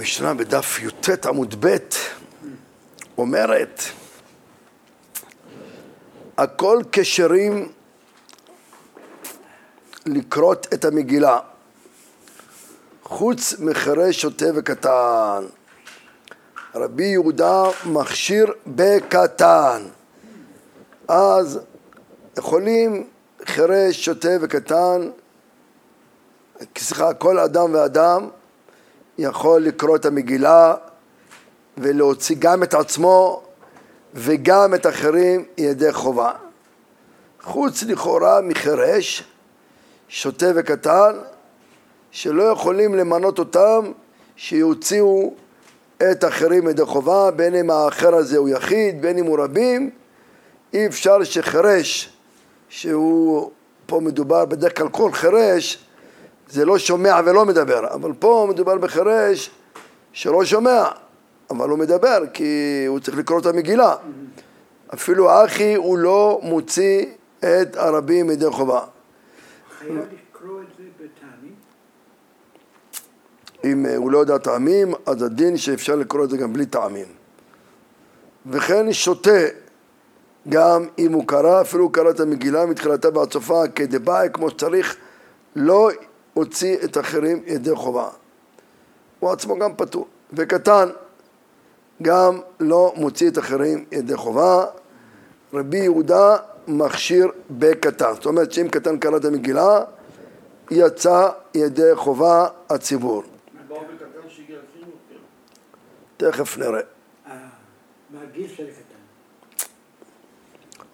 המשנה בדף י"ט עמוד ב' אומרת הכל כשרים לקרות את המגילה חוץ מחירש שוטה וקטן. רבי יהודה מכשיר בקטן. אז יכולים חירש, שוטה וקטן סליחה, כל אדם ואדם יכול לקרוא את המגילה ולהוציא גם את עצמו וגם את אחרים ידי חובה. חוץ לכאורה מחירש, שוטה וקטן, שלא יכולים למנות אותם שיוציאו את אחרים ידי חובה, בין אם האחר הזה הוא יחיד, בין אם הוא רבים, אי אפשר שחירש, שהוא, פה מדובר בדרך כלל כל חירש, זה לא שומע ולא מדבר, אבל פה מדובר בחירש שלא שומע, אבל הוא מדבר כי הוא צריך לקרוא את המגילה. אפילו אחי הוא לא מוציא את הרבים מידי חובה. חייב לקרוא את זה בטעמים? אם אה, הוא לא יודע טעמים, אז הדין שאפשר לקרוא את זה גם בלי טעמים. וכן שותה, גם אם הוא קרא, אפילו הוא קרא את המגילה מתחילתה ועד סופה כדבעי כמו שצריך, לא הוציא את האחרים ידי חובה. הוא עצמו גם פטור. וקטן, גם לא מוציא את האחרים ידי חובה. רבי יהודה מכשיר בקטן. זאת אומרת שאם קטן קרא את המגילה, יצא ידי חובה הציבור. תכף נראה. אה?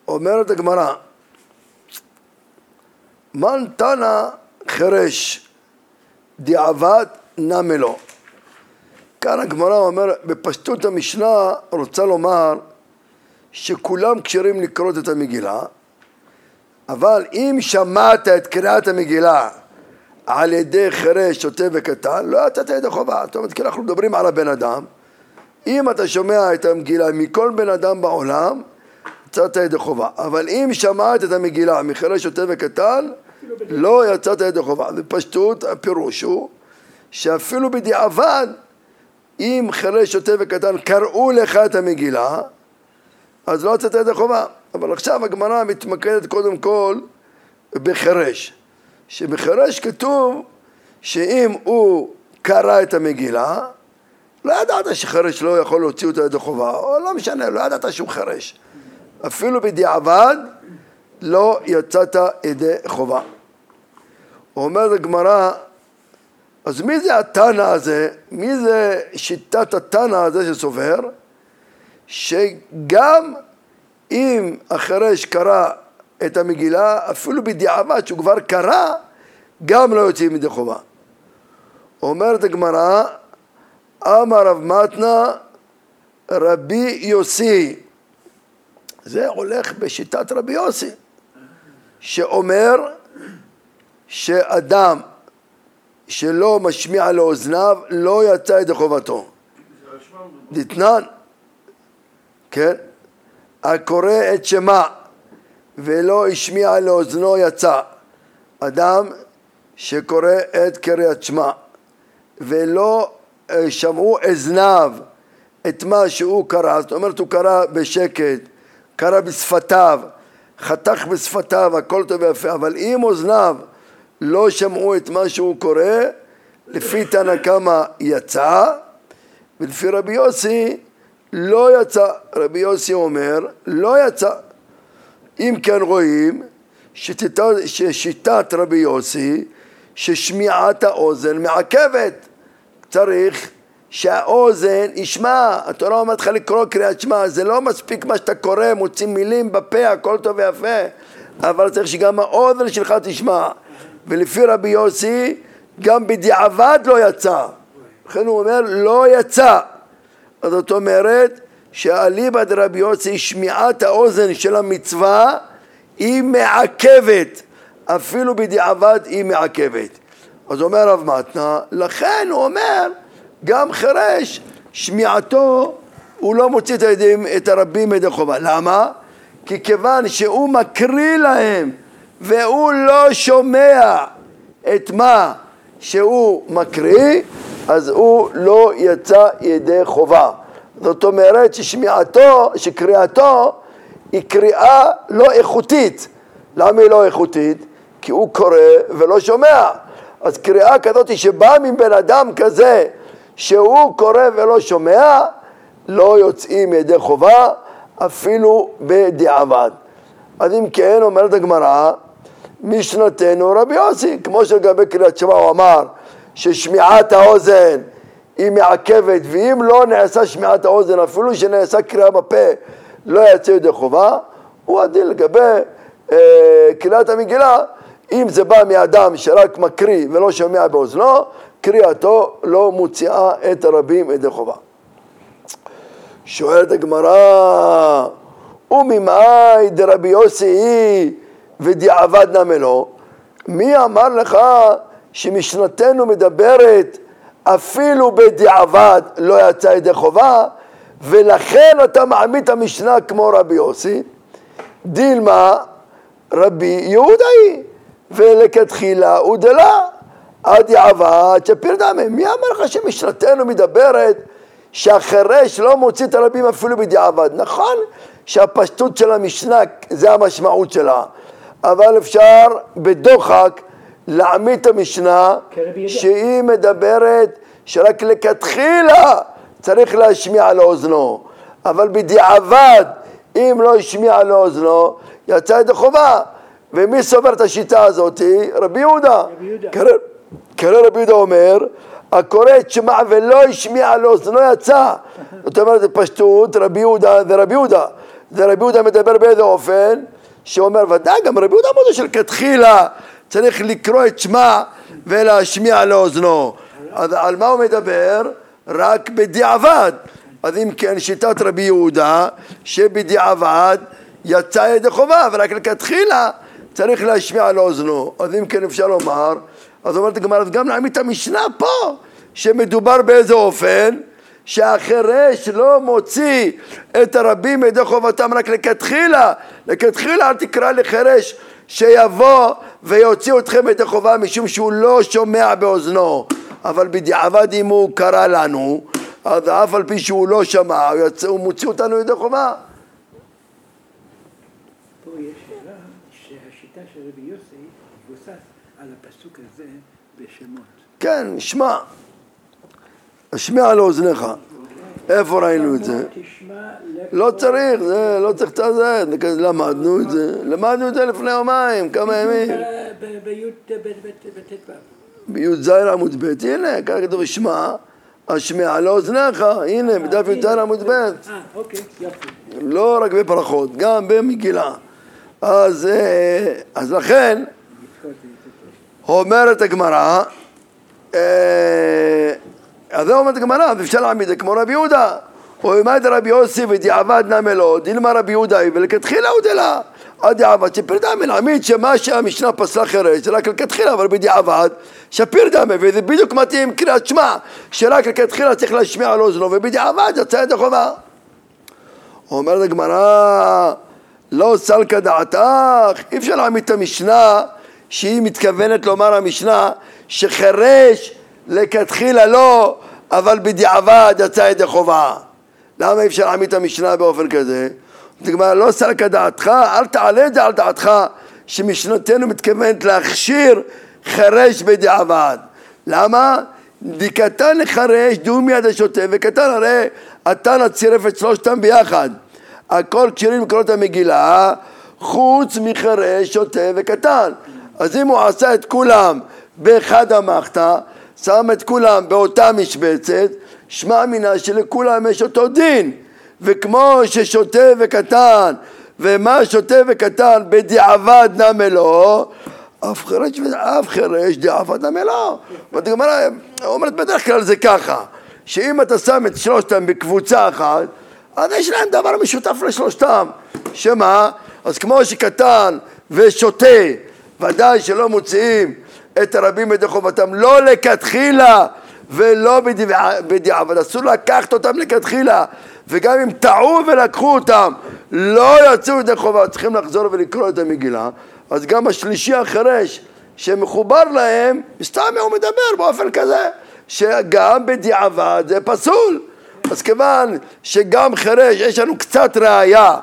אומרת הגמרא, מן תנא חירש, דיעבד נמי לו. כאן הגמרא אומרת, בפשטות המשנה רוצה לומר שכולם כשרים לקרות את המגילה, אבל אם שמעת את קריאת המגילה על ידי חירש, שוטה וקטן, לא יצאת ידי חובה. זאת אומרת, כי אנחנו מדברים על הבן אדם. אם אתה שומע את המגילה מכל בן אדם בעולם, יצאת ידי חובה. אבל אם שמעת את המגילה מחירש, שוטה וקטן, לא יצאת ידי חובה. בפשטות הפירוש הוא שאפילו בדיעבד, אם חירש, שוטה וקטן קראו לך את המגילה, אז לא יצאת ידי חובה. אבל עכשיו הגמרא מתמקדת קודם כל בחירש. שבחירש כתוב שאם הוא קרא את המגילה, לא ידעת שחירש לא יכול להוציא אותו ידי חובה, או לא משנה, לא ידעת שהוא חירש. אפילו בדיעבד לא יצאת ידי חובה. אומרת הגמרא, אז מי זה התנא הזה? מי זה שיטת התנא הזה שסובר? שגם אם החירש קרא את המגילה, אפילו בדיעבד שהוא כבר קרא, גם לא יוצאים מדי חובה. אומרת הגמרא, אמר רב מתנה רבי יוסי, זה הולך בשיטת רבי יוסי, שאומר שאדם שלא משמיע לאוזניו לא יצא ידי חובתו. דתנן, כן? הקורא את שמה ולא השמיע לאוזנו יצא. אדם שקורא את קריאת שמע ולא אה, שמעו אזניו את מה שהוא קרא, זאת אומרת הוא קרא בשקט, קרא בשפתיו, חתך בשפתיו, הכל טוב ויפה, אבל אם אוזניו לא שמעו את מה שהוא קורא, לפי תנא קמא יצא, ולפי רבי יוסי לא יצא. רבי יוסי אומר, לא יצא. אם כן רואים ששיטת, ששיטת רבי יוסי, ששמיעת האוזן מעכבת. צריך שהאוזן ישמע, התורה אומרת לך לקרוא קריאת שמע, זה לא מספיק מה שאתה קורא, מוציא מילים בפה, הכל טוב ויפה, אבל צריך שגם האוזן שלך תשמע. ולפי רבי יוסי, גם בדיעבד לא יצא. לכן הוא אומר, לא יצא. אז זאת אומרת, שאליבא דרבי יוסי, שמיעת האוזן של המצווה, היא מעכבת. אפילו בדיעבד היא מעכבת. אז אומר רב מתנה, לכן הוא אומר, גם חירש, שמיעתו, הוא לא מוציא את, הידים, את הרבים מידי חובה. למה? כי כיוון שהוא מקריא להם והוא לא שומע את מה שהוא מקריא, אז הוא לא יצא ידי חובה. זאת אומרת ששמיעתו, שקריאתו היא קריאה לא איכותית. למה היא לא איכותית? כי הוא קורא ולא שומע. אז קריאה כזאת שבאה מבן אדם כזה שהוא קורא ולא שומע, לא יוצאים ידי חובה אפילו בדיעבד. אז אם כן, אומרת הגמרא, משנתנו רבי יוסי, כמו שלגבי קריאת שמע הוא אמר ששמיעת האוזן היא מעכבת, ואם לא נעשה שמיעת האוזן, אפילו שנעשה קריאה בפה, לא יצא ידי חובה, הוא הדין לגבי אה, קריאת המגילה, אם זה בא מאדם שרק מקריא ולא שומע באוזנו, קריאתו לא מוציאה את הרבים ידי חובה. שואלת הגמרא, וממאי דרבי יוסי היא ודיעבד נמלו, מי אמר לך שמשנתנו מדברת אפילו בדיעבד לא יצא ידי חובה ולכן אתה מעמיד את המשנה כמו רבי יוסי דילמה רבי יהודה היא ולכתחילה הוא דלה עד יעבד שפיר דמי מי אמר לך שמשנתנו מדברת שהחירש לא מוציא את הרבים אפילו בדיעבד נכון שהפשטות של המשנה זה המשמעות שלה אבל אפשר בדוחק להעמיד את המשנה שהיא מדברת שרק לכתחילה צריך להשמיע לאוזנו אבל בדיעבד אם לא השמיע לאוזנו יצא ידי חובה. ומי סובר את השיטה הזאת? רבי יהודה קרא רבי יהודה אומר הקורא את שמע ולא השמיע לאוזנו יצא זאת אומרת זה פשטות רבי יהודה זה רבי יהודה זה רבי יהודה מדבר באיזה אופן שאומר ודאי גם רבי יהודה מודה שלכתחילה צריך לקרוא את שמע ולהשמיע לאוזנו. אז על מה הוא מדבר? רק בדיעבד. אז אם כן, שיטת רבי יהודה, שבדיעבד יצא ידי חובה, ורק לכתחילה צריך להשמיע לאוזנו. אז אם כן אפשר לומר, אז אומרת הגמרא, גם נעמיד את המשנה פה, שמדובר באיזה אופן? שהחירש לא מוציא את הרבים מידי חובתם רק לכתחילה, לכתחילה אל תקרא לחירש שיבוא ויוציא אתכם ידי חובה משום שהוא לא שומע באוזנו אבל בדיעבד אם הוא קרא לנו אז אף על פי שהוא לא שמע הוא מוציא אותנו ידי חובה פה יש שאלה שהשיטה של רבי יוסי מבוסס על הפסוק הזה כן, שמע השמיע לאוזניך איפה ראינו את זה? לא צריך, זה לא צריך את זה, למדנו את זה, למדנו את זה לפני יומיים, כמה ימים. בי"ז עמוד ב', הנה, ככה כתוב שמע, השמיע לאוזניך, הנה, בדף י"ז עמוד ב'. אה, אוקיי, יופי. לא רק בפרחות, גם במגילה. אז, אז לכן, אומרת הגמרא, אז זה אומרת הגמרא, אז אפשר להעמיד כמו רבי יהודה. או אמא דרבי יוסי ודיעבד נמי לו, דילמה רבי יהודה ולכתחילה הוא דלה. עד דיעבד שפיר דמי, להעמיד שמה שהמשנה פסלה חירש זה רק לכתחילה, אבל בדיעבד שפיר דמי, וזה בדיוק מתאים קריאת שמע, שרק לכתחילה צריך להשמיע על אוזנו, ובדיעבד יצא ידי חובה. אומרת הגמרא, לא סלקא דעתך, אי אפשר להעמיד את המשנה שהיא מתכוונת לומר המשנה שחירש לכתחילה לא, אבל בדיעבד יצא ידי חובה. למה אי אפשר להעמיד את המשנה באופן כזה? אומרת, לא סלקא דעתך, אל תעלה את זה על דעתך שמשנתנו מתכוונת להכשיר חרש בדיעבד. למה? דקתן לחרש דו מיד השוטה וקטן הרי התנא צירף את שלושתם ביחד. הכל כשירים לקרוא המגילה חוץ מחרש, שוטה וקטן. אז אם הוא עשה את כולם באחד המחתא שם את כולם באותה משבצת, שמע מינה שלכולם יש אותו דין. וכמו ששוטה וקטן, ומה שוטה וקטן בדיעבד נמה לו, אף חירש ואף חירש דיעבד נמה לו. והגמרא אומרת בדרך כלל זה ככה, שאם אתה שם את שלושתם בקבוצה אחת, אז יש להם דבר משותף לשלושתם. שמה? אז כמו שקטן ושוטה, ודאי שלא מוציאים את הרבים ידי חובתם, לא לכתחילה ולא בדיעבד, אסור לקחת אותם לכתחילה, וגם אם טעו ולקחו אותם, לא יצאו ידי חובה, צריכים לחזור ולקרוא את המגילה, אז גם השלישי החרש שמחובר להם, סתם הוא מדבר באופן כזה, שגם בדיעבד זה פסול. אז כיוון שגם חירש, יש לנו קצת ראייה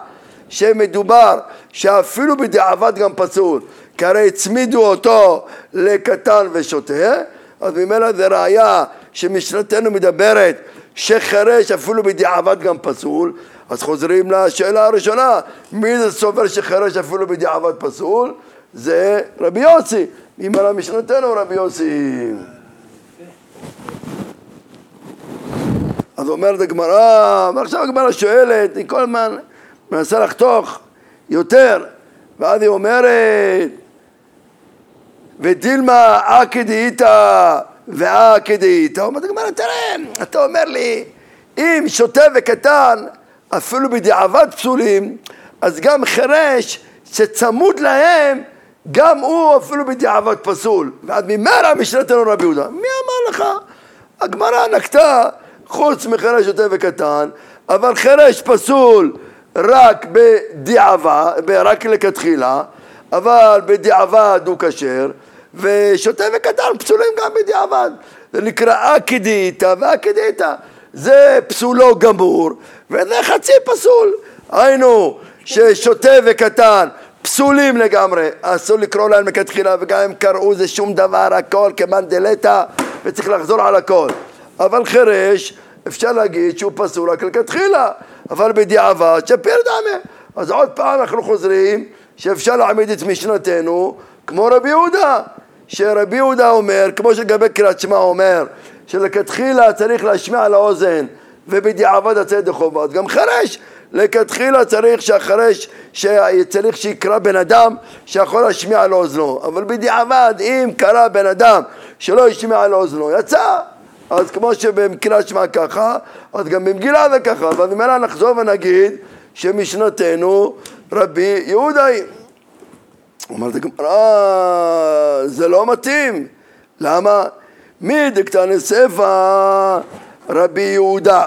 שמדובר שאפילו בדיעבד גם פסול, כי הרי הצמידו אותו לקטן ושוטה, אז ממילא זה ראייה שמשנתנו מדברת שחירש אפילו בדיעבד גם פסול, אז חוזרים לשאלה הראשונה, מי זה סובר שחירש אפילו בדיעבד פסול? זה רבי יוסי, אם על המשנתנו רבי יוסי. אז אומרת הגמרא, ועכשיו הגמרא שואלת, היא כל הזמן מנסה לחתוך יותר, ואז היא אומרת, ודילמה אקי דאיתא ואקי דאיתא, אומרת הגמרא, תראה, אתה אומר לי, אם שוטה וקטן, אפילו בדיעבד פסולים, אז גם חירש שצמוד להם, גם הוא אפילו בדיעבד פסול. ועד ממרא משנתנו רבי יהודה. מי אמר לך? הגמרא נקטה חוץ מחירש שוטה וקטן, אבל חירש פסול רק בדיעבד, רק לכתחילה, אבל בדיעבד הוא כשר, ושוטה וקטן פסולים גם בדיעבד. זה נקרא אקדיתא ואקדיתא. זה פסולו גמור, וזה חצי פסול. היינו, ששוטה וקטן פסולים לגמרי, אסור לקרוא להם מכתחילה, וגם אם קראו זה שום דבר, הכל כמאן דלתא, וצריך לחזור על הכל. אבל חירש, אפשר להגיד שהוא פסול רק לכתחילה, אבל בדיעבד שפיר דמה. אז עוד פעם אנחנו חוזרים שאפשר להעמיד את משנתנו כמו רבי יהודה, שרבי יהודה אומר, כמו שלגבי קריאת שמע אומר, שלכתחילה צריך להשמיע לאוזן ובדיעבד הצדק חובות. גם חרש, לכתחילה צריך שהחרש, צריך שיקרא בן אדם שיכול להשמיע לאוזנו, אבל בדיעבד אם קרא בן אדם שלא השמיע לאוזנו, יצא. אז כמו שבמקרא שמע ככה, אז גם במגילה זה ככה, אבל ממילא נחזור ונגיד שמשנתנו רבי יהודה היא. אומרת הגמרא, זה לא מתאים, למה? מי דקתני ספא רבי יהודה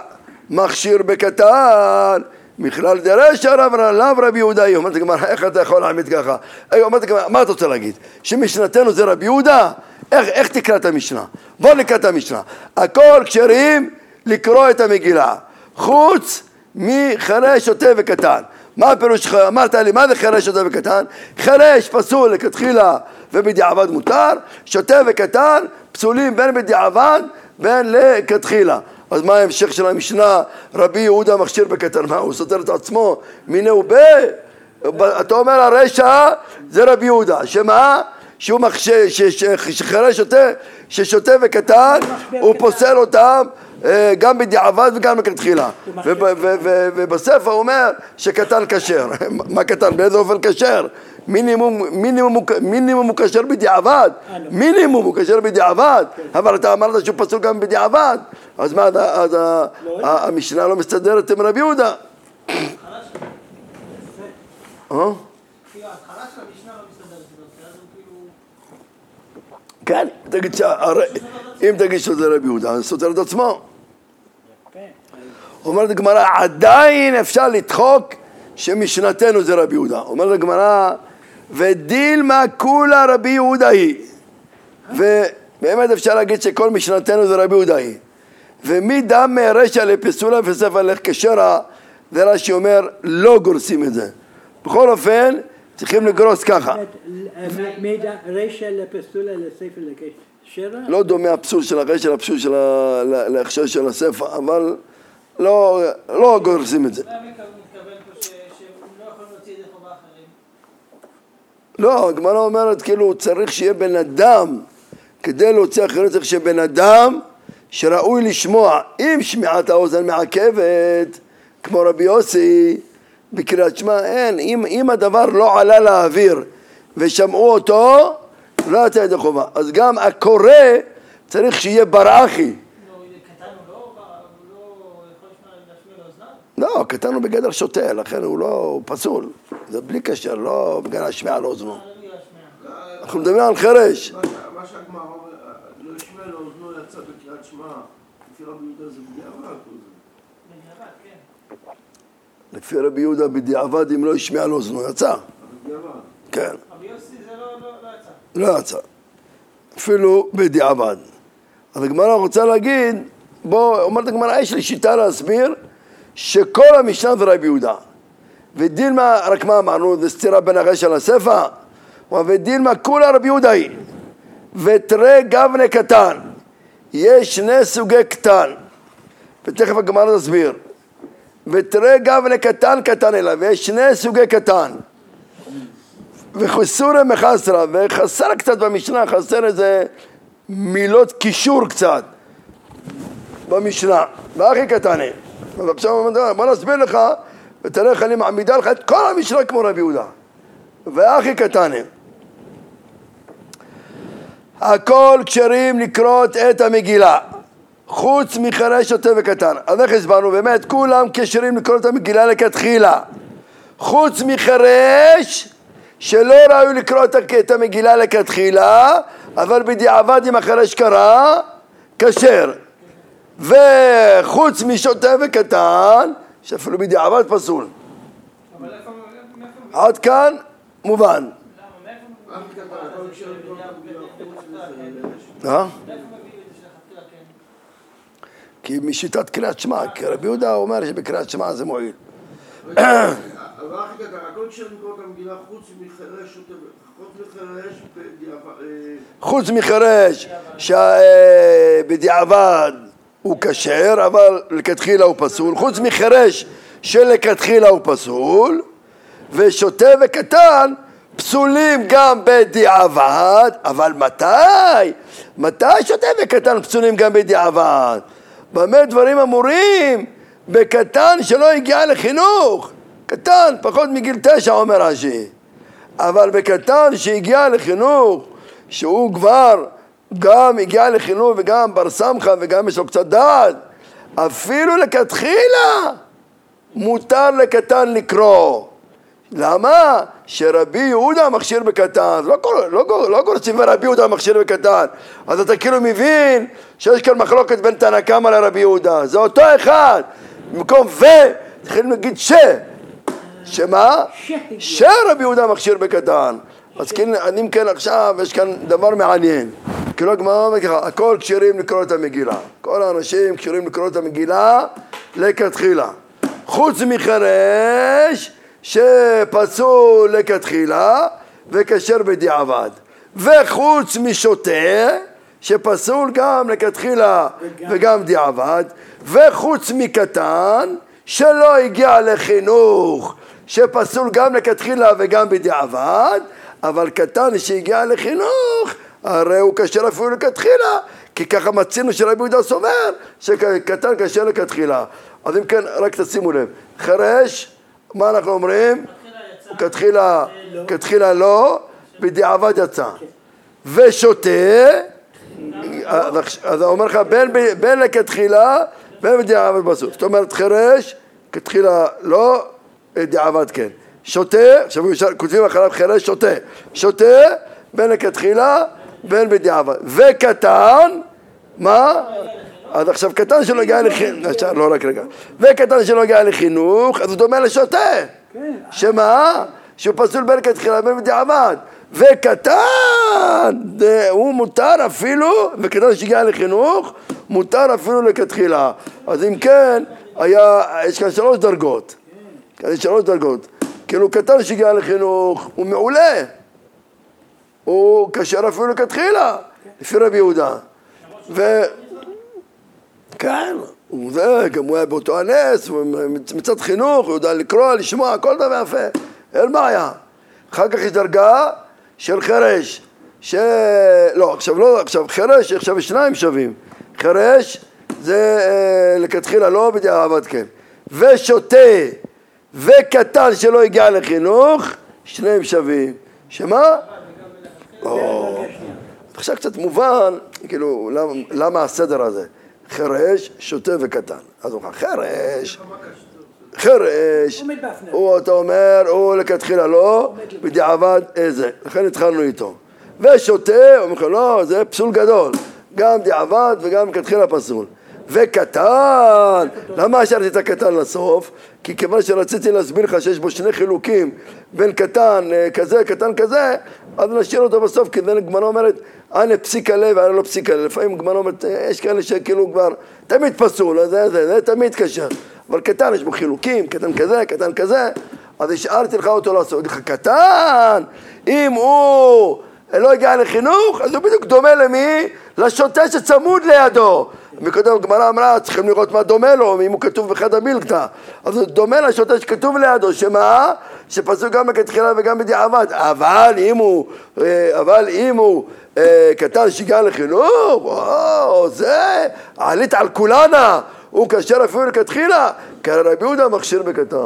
מכשיר בקטן מכלל דרש הרב לאו רבי יהודה. היא אומרת הגמרא איך אתה יכול להעמיד ככה? אומרת הגמרא מה אתה רוצה להגיד? שמשנתנו זה רבי יהודה? איך, איך תקרא את המשנה? בוא נקרא את המשנה. הכל כשרים לקרוא את המגילה חוץ מחרש שוטה וקטן מה הפירוש שלך? אמרת לי, מה זה חרש שוטה וקטן? חרש פסול לכתחילה ובדיעבד מותר, שוטה וקטן פסולים בין בדיעבד בין לכתחילה. אז מה ההמשך של המשנה? רבי יהודה מכשיר בקטן, מה הוא סותר את עצמו? מיני ובה? אתה אומר הרשע זה רבי יהודה, שמה? שהוא מכשיר, שחרש שוטה, ששוטה וקטן, הוא פוסל אותם גם בדיעבד וגם לכתחילה. ובספר הוא אומר שקטן כשר. מה קטן? באיזה אופן כשר? מינימום, מינימום, מינימום הוא כשר בדיעבד, אה. מינימום הוא כשר בדיעבד, כן. אבל אתה אמרת שהוא פסול גם בדיעבד, אז מה, אז לא, המשנה לא מסתדרת עם רבי יהודה. כן, אם תגיד שזה רבי יהודה, זה סותר את עצמו. אומרת הגמרא, עדיין אפשר לדחוק שמשנתנו זה רבי יהודה. אומרת הגמרא, ודילמה כולה רבי יהודה היא. ובאמת אפשר להגיד שכל משנתנו זה רבי יהודה היא. ומי דם מרשע לפסולה וספר לך כשרה, ורש"י אומר, לא גורסים את זה. בכל אופן, צריכים לגרוס ככה. לא דומה הפסול של הרשע לפסול של להכשר של הספר, אבל לא, לא גורסים את זה. לא, הגמרא אומרת כאילו צריך שיהיה בן אדם, כדי להוציא אחרת צריך שיהיה בן אדם שראוי לשמוע. אם שמיעת האוזן מעכבת, כמו רבי יוסי בקריאת שמע, אין. אם, אם הדבר לא עלה לאוויר ושמעו אותו, לא יצא ידי חובה. אז גם הקורא צריך שיהיה בראחי. לא, קטן הוא בגדר שוטה, לכן הוא לא, הוא פסול. זה בלי קשר, לא בגלל להשמיע לאוזנו. אנחנו מדברים על חרש. מה שהגמרא אומר, לא השמיע לאוזנו יצא בקריאת שמע, לפי רבי יהודה זה בדיעבד? לפי רבי יהודה בדיעבד, אם לא השמיע לאוזנו, יצא. בדיעבד. כן. רבי יוסי זה לא, לא, לא יצא. לא יצא. אפילו בדיעבד. אז הגמרא רוצה להגיד, בוא, אומרת הגמרא, יש לי שיטה להסביר שכל המשנה זה רבי יהודה. ודילמה, רק מה אמרנו, זה סתירה בין הרשע לספר? ודילמה כולה רבי יהודה היא. ותרי גבנה קטן. יש שני סוגי קטן, ותכף הגמרא תסביר. ותרי גבנה קטן קטן אליו, ויש שני סוגי קטן. וחסורה מחסרה, וחסר קצת במשנה, חסר איזה מילות קישור קצת במשנה, והכי עכשיו בוא נסביר לך, ותראה איך אני מעמידה לך את כל המשנה כמו רבי יהודה. והכי קטנה. הכל כשרים לקרות את המגילה, חוץ מחרש שוטה וקטן. אז איך הסברנו? באמת, כולם כשרים לקרות את המגילה לכתחילה. חוץ מחרש שלא ראוי לקרוא את המגילה לכתחילה, אבל בדיעבד אם החרש קרא, כשר. וחוץ משוטה וקטן, שאפילו בדיעבד פסול. עד כאן מובן. אה? כי משיטת קריאת שמע, כי רבי יהודה אומר שבקריאת שמע זה מועיל. חוץ מחרש שבדיעבד הוא כשר, אבל לכתחילה הוא פסול, חוץ מחרש שלכתחילה הוא פסול, ושוטה וקטן פסולים גם בדיעבד, אבל מתי? מתי שוטה וקטן פסולים גם בדיעבד? במה דברים אמורים? בקטן שלא הגיע לחינוך, קטן, פחות מגיל תשע אומר רש"י, אבל בקטן שהגיע לחינוך, שהוא כבר גם הגיע לחינוך וגם בר סמכה וגם יש לו קצת דעת, אפילו לכתחילה מותר לקטן לקרוא. למה? שרבי יהודה מכשיר בקטן, לא, לא, לא גורסים רבי יהודה מכשיר בקטן, אז אתה כאילו מבין שיש כאן מחלוקת בין תנא קמא לרבי יהודה, זה אותו אחד, במקום ו, צריכים להגיד ש, שמה? שרבי יהודה מכשיר בקטן, אז כן, אם כן עכשיו יש כאן דבר מעניין, כאילו הגמרא אומרת ככה, הכל כשירים לקרוא את המגילה, כל האנשים כשירים לקרוא את המגילה לכתחילה, חוץ מחרש שפסול לכתחילה וכשר בדיעבד. וחוץ משוטה שפסול גם לכתחילה וגם, וגם דיעבד וחוץ מקטן שלא הגיע לחינוך שפסול גם לכתחילה וגם בדיעבד אבל קטן שהגיע לחינוך הרי הוא כשר אפילו לכתחילה כי ככה מצינו שרבי יהודה סובר שקטן כשר לכתחילה. אז אם כן רק תשימו לב. חרש מה אנחנו אומרים? כתחילה, כתחילה לא, בדיעבד יצא. ושותה, אז הוא אומר לך בין לכתחילה בין בדיעבד בסוף. זאת אומרת חירש, כתחילה לא, דיעבד כן. שותה, עכשיו כותבים אחריו חירש שותה. שותה בין לכתחילה בין בדיעבד. וקטן, מה? אז עכשיו קטן שלא הגיע לחינוך, לא רק רגע, וקטן שלא הגיע לחינוך, אז הוא דומה לשוטה, כן. שמה? שהוא פסול בין כתחילה ובין בדיעבד, וקטן, הוא מותר אפילו, וקטן שהגיע לחינוך, מותר אפילו לכתחילה. אז אם כן, היה, יש כאן שלוש דרגות, כן. יש שלוש דרגות, כאילו קטן שהגיע לחינוך, הוא מעולה, הוא כשר אפילו לכתחילה, לפי רבי יהודה. כן, הוא זה, גם הוא היה באותו הנס, מצד חינוך, הוא יודע לקרוא, לשמוע, הכל דבר יפה, אין בעיה. אחר כך יש דרגה של חרש, ש... לא, עכשיו לא, עכשיו חרש, עכשיו שניים שווים. חרש זה אה, לכתחילה לא בדיעבד כן. ושותה וקטן שלא הגיע לחינוך, שניהם שווים. שמה? עכשיו קצת מובן, כאילו, למה, למה הסדר הזה? חרש, שוטה וקטן. אז הוא אומר, חרש, חרש, הוא, אתה אומר, הוא לכתחילה לא, בדיעבד איזה. לכן התחלנו איתו. ושוטה, הוא אומר, לא, זה פסול גדול. גם דיעבד וגם לכתחילה פסול. וקטן, למה השארתי את הקטן לסוף? כי כיוון שרציתי להסביר לך שיש בו שני חילוקים בין קטן אה, כזה, קטן כזה, אז נשאיר אותו בסוף, כי זה גמרא אומרת, אנא פסיק הלב, אנא לא פסיק הלב. לפעמים גמרא אומרת, יש כאלה שכאילו כבר תמיד פסול, זה, זה, זה תמיד קשה. אבל קטן יש בו חילוקים, קטן כזה, קטן כזה, אז השארתי לך אותו לעשות. לך קטן, אם הוא לא הגיע לחינוך, אז הוא בדיוק דומה למי? לשוטה שצמוד לידו. מקודם הגמרא אמרה, צריכים לראות מה דומה לו, אם הוא כתוב בחד המילתא. אז הוא דומה לשוטה שכתוב לידו, שמה? שפסוק גם בכתחילה וגם בדיעבד. אבל אם הוא, אה, אבל אם הוא אה, קטן שהגיע לחינוך, וואו, זה, עלית על כולנה, הוא כשר אפילו לכתחילה, כי רבי יהודה מכשיר בקטן.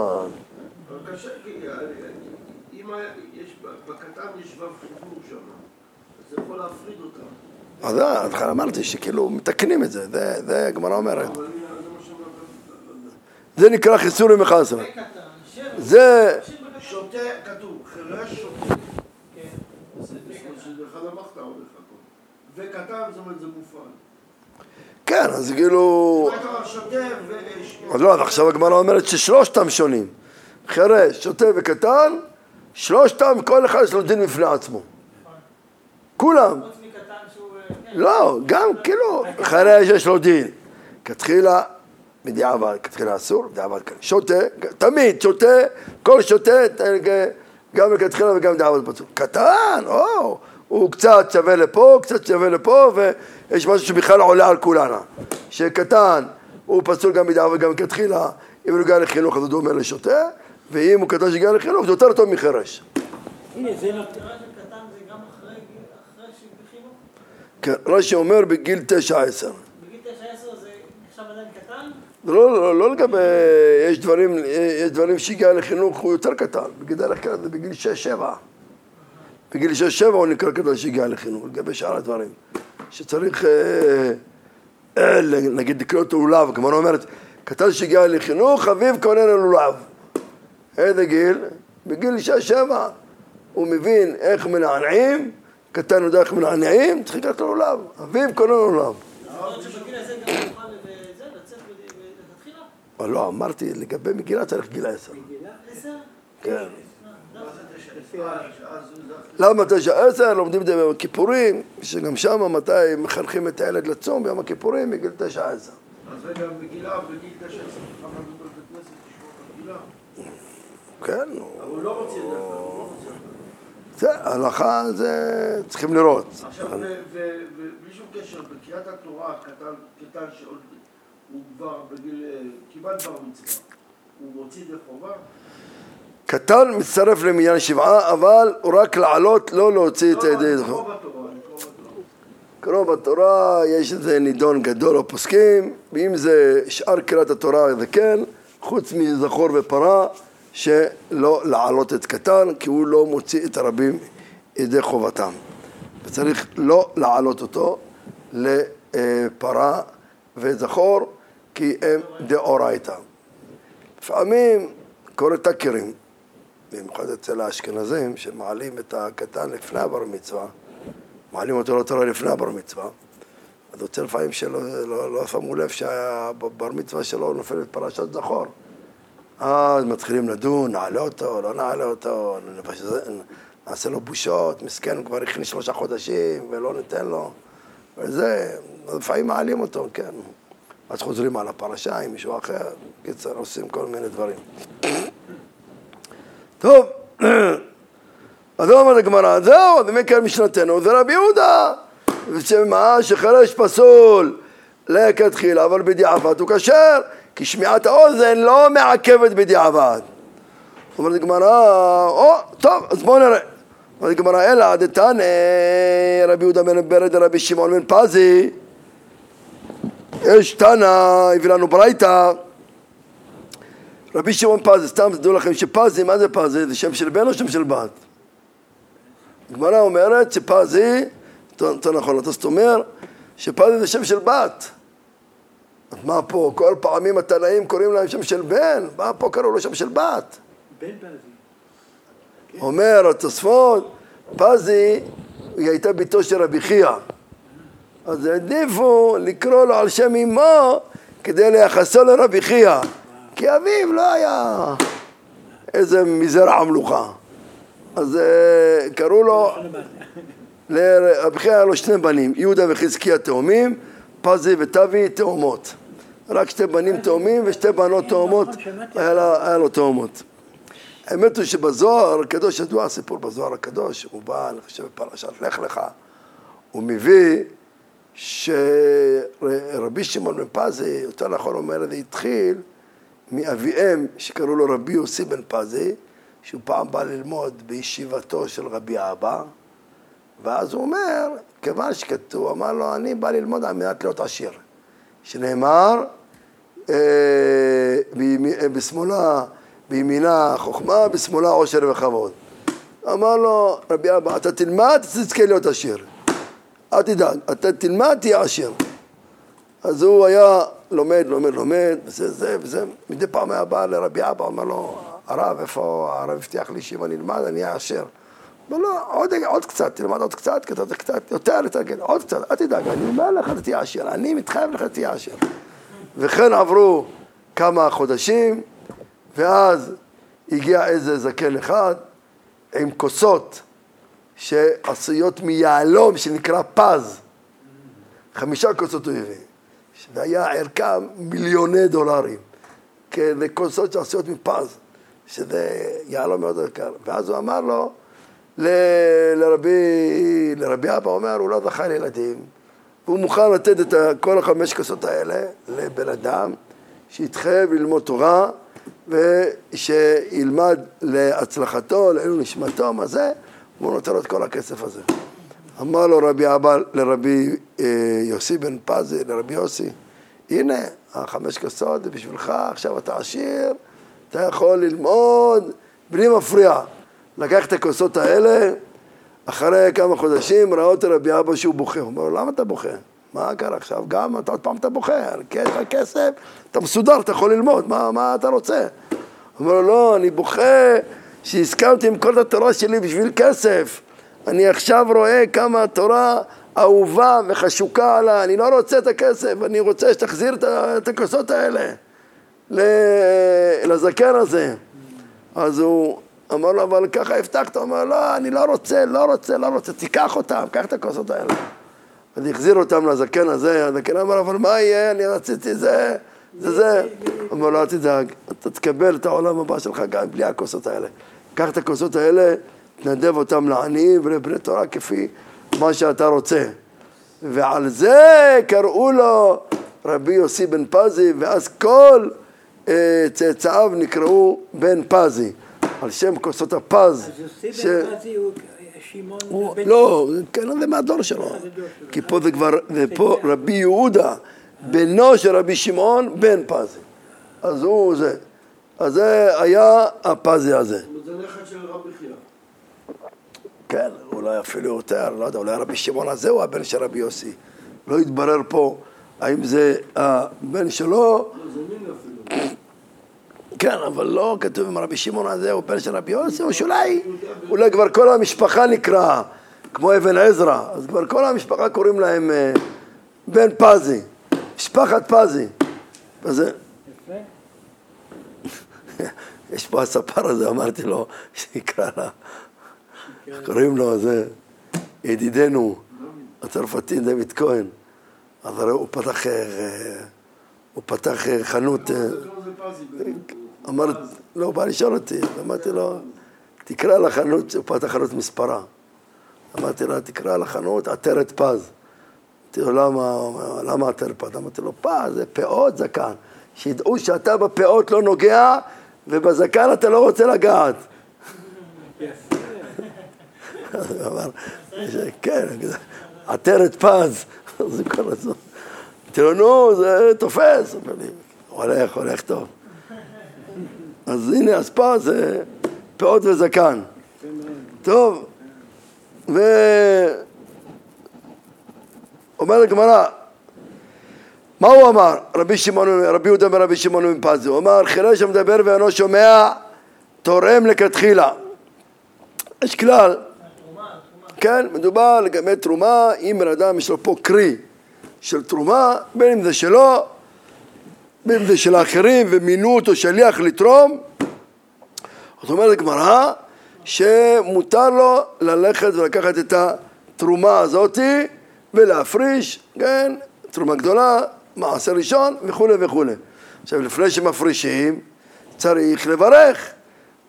אז אמרתי שכאילו מתקנים את זה, זה הגמרא אומרת. זה נקרא חיסורי מחסר. זה... שותה, כתוב, חירש שותה. וקטן, זאת אומרת, זה מופעל. כן, אז כאילו... אז לא, עכשיו הגמרא אומרת ששלושתם שונים. חירש, שוטה וקטן, שלושתם, כל אחד יש לו דין בפני עצמו. כולם. לא, גם כאילו, חירש יש לו דין. כתחילה בדיעבד, כתחילה אסור, בדיעבד כאן. שותה, תמיד שותה, כל שותה, גם לכתחילה וגם בדיעבד פצוע. קטן, או, הוא קצת שווה לפה, קצת שווה לפה, ויש משהו שבכלל עולה על כולנה. שקטן, הוא פסול גם בדיעבד וגם לכתחילה, אם הוא הגיע לחינוך אז הוא דומה לשותה, ואם הוא קטן שהגיע לחינוך זה יותר טוב מחרש. הנה, זה לא... כן, רש"י אומר בגיל תשע עשר. בגיל תשע עשר זה נחשב עדיין קטן? לא, לא, לא לגבי, יש דברים, יש דברים שהגיע לחינוך הוא יותר קטן, בדרך כלל זה בגיל שש שבע. בגיל שש שבע הוא נקרא קטן שהגיע לחינוך, לגבי שאר הדברים. שצריך, אה, אה, נגיד לקרוא אותו לולב, כמו אומרת, קטן שהגיע לחינוך, אביו קונה ללולב. איזה גיל? בגיל שש שבע. הוא מבין איך מנענעים קטן יודע איך מנענעים, צריך לקחת לו לולב. אביו קונה לו לולב. אבל לא, אמרתי, לגבי מגילה צריך גיל עשר. כן. למה תשע עשר? לומדים את זה ביום הכיפורים, שגם שם מתי מחנכים את הילד לצום ביום הכיפורים מגיל תשע עשר. אז רגע, מגילה בגיל תשע עשר, את? כן. הוא לא רוצה את זה. זה, הלכה זה צריכים לראות. עכשיו, ובלי שום קשר, בקריאת התורה, קטן שעוד הוא כבר בגיל, כמעט בר מצווה, הוא מוציא ידי חובה? קטן מצטרף למניין שבעה, אבל הוא רק לעלות, לא להוציא את הידי חובה. לקרוא בתורה, קרוא בתורה, יש איזה נידון גדול או פוסקים, ואם זה שאר קריאת התורה זה כן, חוץ מזכור ופרה. שלא להעלות את קטן, כי הוא לא מוציא את הרבים ידי חובתם. וצריך לא להעלות אותו לפרה וזכור, כי הם דאורייתא. לפעמים קורה טאקרים, במיוחד אצל האשכנזים, שמעלים את הקטן לפני הבר מצווה, מעלים אותו לתורה לפני הבר מצווה, אז יוצא לפעמים שלא לא, לא שמו לב שהבר מצווה שלו נופל פרשת זכור. אז מתחילים לדון, נעלה אותו, לא נעלה אותו, נעשה לו בושות, מסכן, הוא כבר הכניס שלושה חודשים ולא ניתן לו. וזה, לפעמים מעלים אותו, כן. אז חוזרים על הפרשה עם מישהו אחר, קיצר, עושים כל מיני דברים. טוב, אז הוא אומר לגמרא, זהו, אז מכאן משנתנו זה רבי יהודה, שמה, שחרש פסול לכתחילה, אבל בדיעבד הוא כשר. כי שמיעת האוזן לא מעכבת בדיעבד. אומרת הגמרא, או, טוב, אז בואו נראה. אומרת הגמרא, אלא דתנא רבי יהודה בן ברד רבי שמעון בן פזי יש תנא, הביא לנו ברייתא רבי שמעון פזי, סתם תדעו לכם שפזי, מה זה פזי? זה שם של בן או שם של בת? הגמרא אומרת שפזי, יותר נכון, אתה זאת אומר שפזי זה שם של בת אז מה פה, כל פעמים התנאים קוראים להם שם של בן, מה פה קראו לו שם של בת? בן פזי. אומר התוספות, פזי, היא הייתה ביתו של רבי חייא. אז העדיפו לקרוא לו על שם אמו כדי לייחסו לרבי חייא. כי אביו לא היה איזה מזרע המלוכה. אז אה, קראו לו, חייא היה לו שני בנים, יהודה וחזקיה תאומים, פזי וטבי תאומות. רק שתי בנים תאומים ושתי בנות תאומות, היה לה- היה לו תאומות. האמת הוא שבזוהר הקדוש, ידוע הסיפור בזוהר הקדוש, הוא בא, אני חושב, בפרשת לך לך, הוא מביא שרבי שמעון בן פזי, יותר נכון אומר, זה התחיל מאביהם שקראו לו רבי יוסי בן פזי, שהוא פעם בא ללמוד בישיבתו של רבי אבא, ואז הוא אומר, כיוון שכתוב, אמר לו, אני בא ללמוד על מנת להיות עשיר. שנאמר, אה, אה, בשמאלה, בימינה חוכמה, בשמאלה עושר וכבוד. אמר לו, רבי אבא, אתה תלמד, תזכה להיות עשיר. אל תדאג, אתה תלמד, תהיה עשיר. אז הוא היה לומד, לומד, לומד, וזה, זה, וזה. מדי פעם היה בא לרבי אבא, אומר לו, הרב, איפה הרב הבטיח לי שאם אני אלמד, אני אהיה עשיר. אמר לו, עוד, עוד קצת, תלמד עוד קצת, אתה קצת יותר לתרגל, עוד קצת, אל תדאג, אני אומר לך, אתה תהיה עשיר, אני מתחייב לך, תהיה עשיר. וכן עברו כמה חודשים, ואז הגיע איזה זקן אחד עם כוסות שעשויות מיהלום שנקרא פז. חמישה כוסות הוא הביא. והיה ערכם מיליוני דולרים. כן, זה כוסות שעשויות מפז, שזה יהלום מאוד יקר. ואז הוא אמר לו, ל- לרבי, לרבי אבא, הוא אומר, הוא לא זכה לילדים, והוא מוכן לתת את כל החמש כוסות האלה לבן אדם שיתחייב ללמוד תורה ושילמד להצלחתו, לעילוי נשמתו, מה זה, והוא נותן לו את כל הכסף הזה. אמר לו רבי אבא לרבי אה, יוסי בן פזי, לרבי יוסי, הנה, החמש כוסות זה בשבילך, עכשיו אתה עשיר, אתה יכול ללמוד בלי מפריע. לקח את הכוסות האלה, אחרי כמה חודשים ראה אותו רבי אבא שהוא בוכה. הוא אומר לו, למה אתה בוכה? מה קרה עכשיו? גם אתה עוד פעם אתה בוכה, יש לך כסף, אתה מסודר, אתה יכול ללמוד, מה, מה אתה רוצה? הוא אומר לו, לא, אני בוכה שהסכמתי עם כל התורה שלי בשביל כסף. אני עכשיו רואה כמה התורה אהובה וחשוקה עליי, אני לא רוצה את הכסף, אני רוצה שתחזיר את הכוסות האלה לזקן הזה. אז הוא אמר לו, אבל ככה הבטחת, הוא אומר, לא, אני לא רוצה, לא רוצה, לא רוצה, תיקח אותם, קח את הכוסות האלה. אז החזיר אותם לזקן הזה, הזקן אמר, אבל מה יהיה, אני רציתי זה, זה זה. אומר לו, אל תדאג, אתה תקבל את העולם הבא שלך גם בלי הכוסות האלה. קח את הכוסות האלה, תנדב אותם לעניים ולבני תורה כפי מה שאתה רוצה. ועל זה קראו לו רבי יוסי בן פזי, ואז כל אה, צאצאיו נקראו בן פזי, על שם כוסות הפז. אז יוסי ש- בן פזי הוא שמעון הוא- בן... לא, כן, זה מהדור שלו. כי פה זה כבר, זה פה רבי יהודה, בנו של רבי שמעון, בן פזי. אז הוא זה. אז זה היה הפזי הזה. זה נכד של רבי חייא. כן, אולי אפילו יותר, לא יודע, אולי רבי שמעון הזה הוא הבן של רבי יוסי. לא התברר פה האם זה הבן שלו, לא. כן, אבל לא כתוב אם רבי שמעון הזה הוא בן של רבי יוסי, או שאולי, אולי כבר כל המשפחה נקרא, כמו אבן עזרא, אז כבר כל המשפחה קוראים להם אה, בן פזי, משפחת פזי. אז זה- יפה. יש פה הספר הזה, אמרתי לו, שיקרא לה, קוראים לו, זה ידידנו הצרפתי דוד כהן. אז הרי הוא פתח, אה, הוא פתח אה, חנות, אה? אמר, לא, הוא בא לשאול אותי, אמרתי לו, תקרא לחנות, הוא פתח חנות מספרה. אמרתי לו, תקרא לחנות עטרת פז. אמרתי לו, למה, עטרת פז? אמרתי לו, פז זה פאות זקן. שידעו שאתה בפאות לא נוגע, ובזקן אתה לא רוצה לגעת. יפה. אמר, כן, עטרת פז. זה כל הזמן. אמרתי לו, נו, זה תופס. הולך, הולך טוב. אז הנה, אז פז זה פאות וזקן. טוב, ו... אומר הגמרא, מה הוא אמר? רבי שמעון, רבי יהודה ורבי שמעון בן פזי, הוא אמר, חירש המדבר ואינו שומע, תורם לכתחילה. יש כלל, כן, מדובר לגבי תרומה, אם בן אדם יש לו פה קרי של תרומה, בין אם זה שלו, בין אם זה של האחרים, ומינו אותו שליח לתרום, זאת אומרת הגמרא, שמותר לו ללכת ולקחת את התרומה הזאתי ולהפריש, כן, תרומה גדולה, מעשר ראשון וכולי וכולי. עכשיו לפני שמפרישים צריך לברך.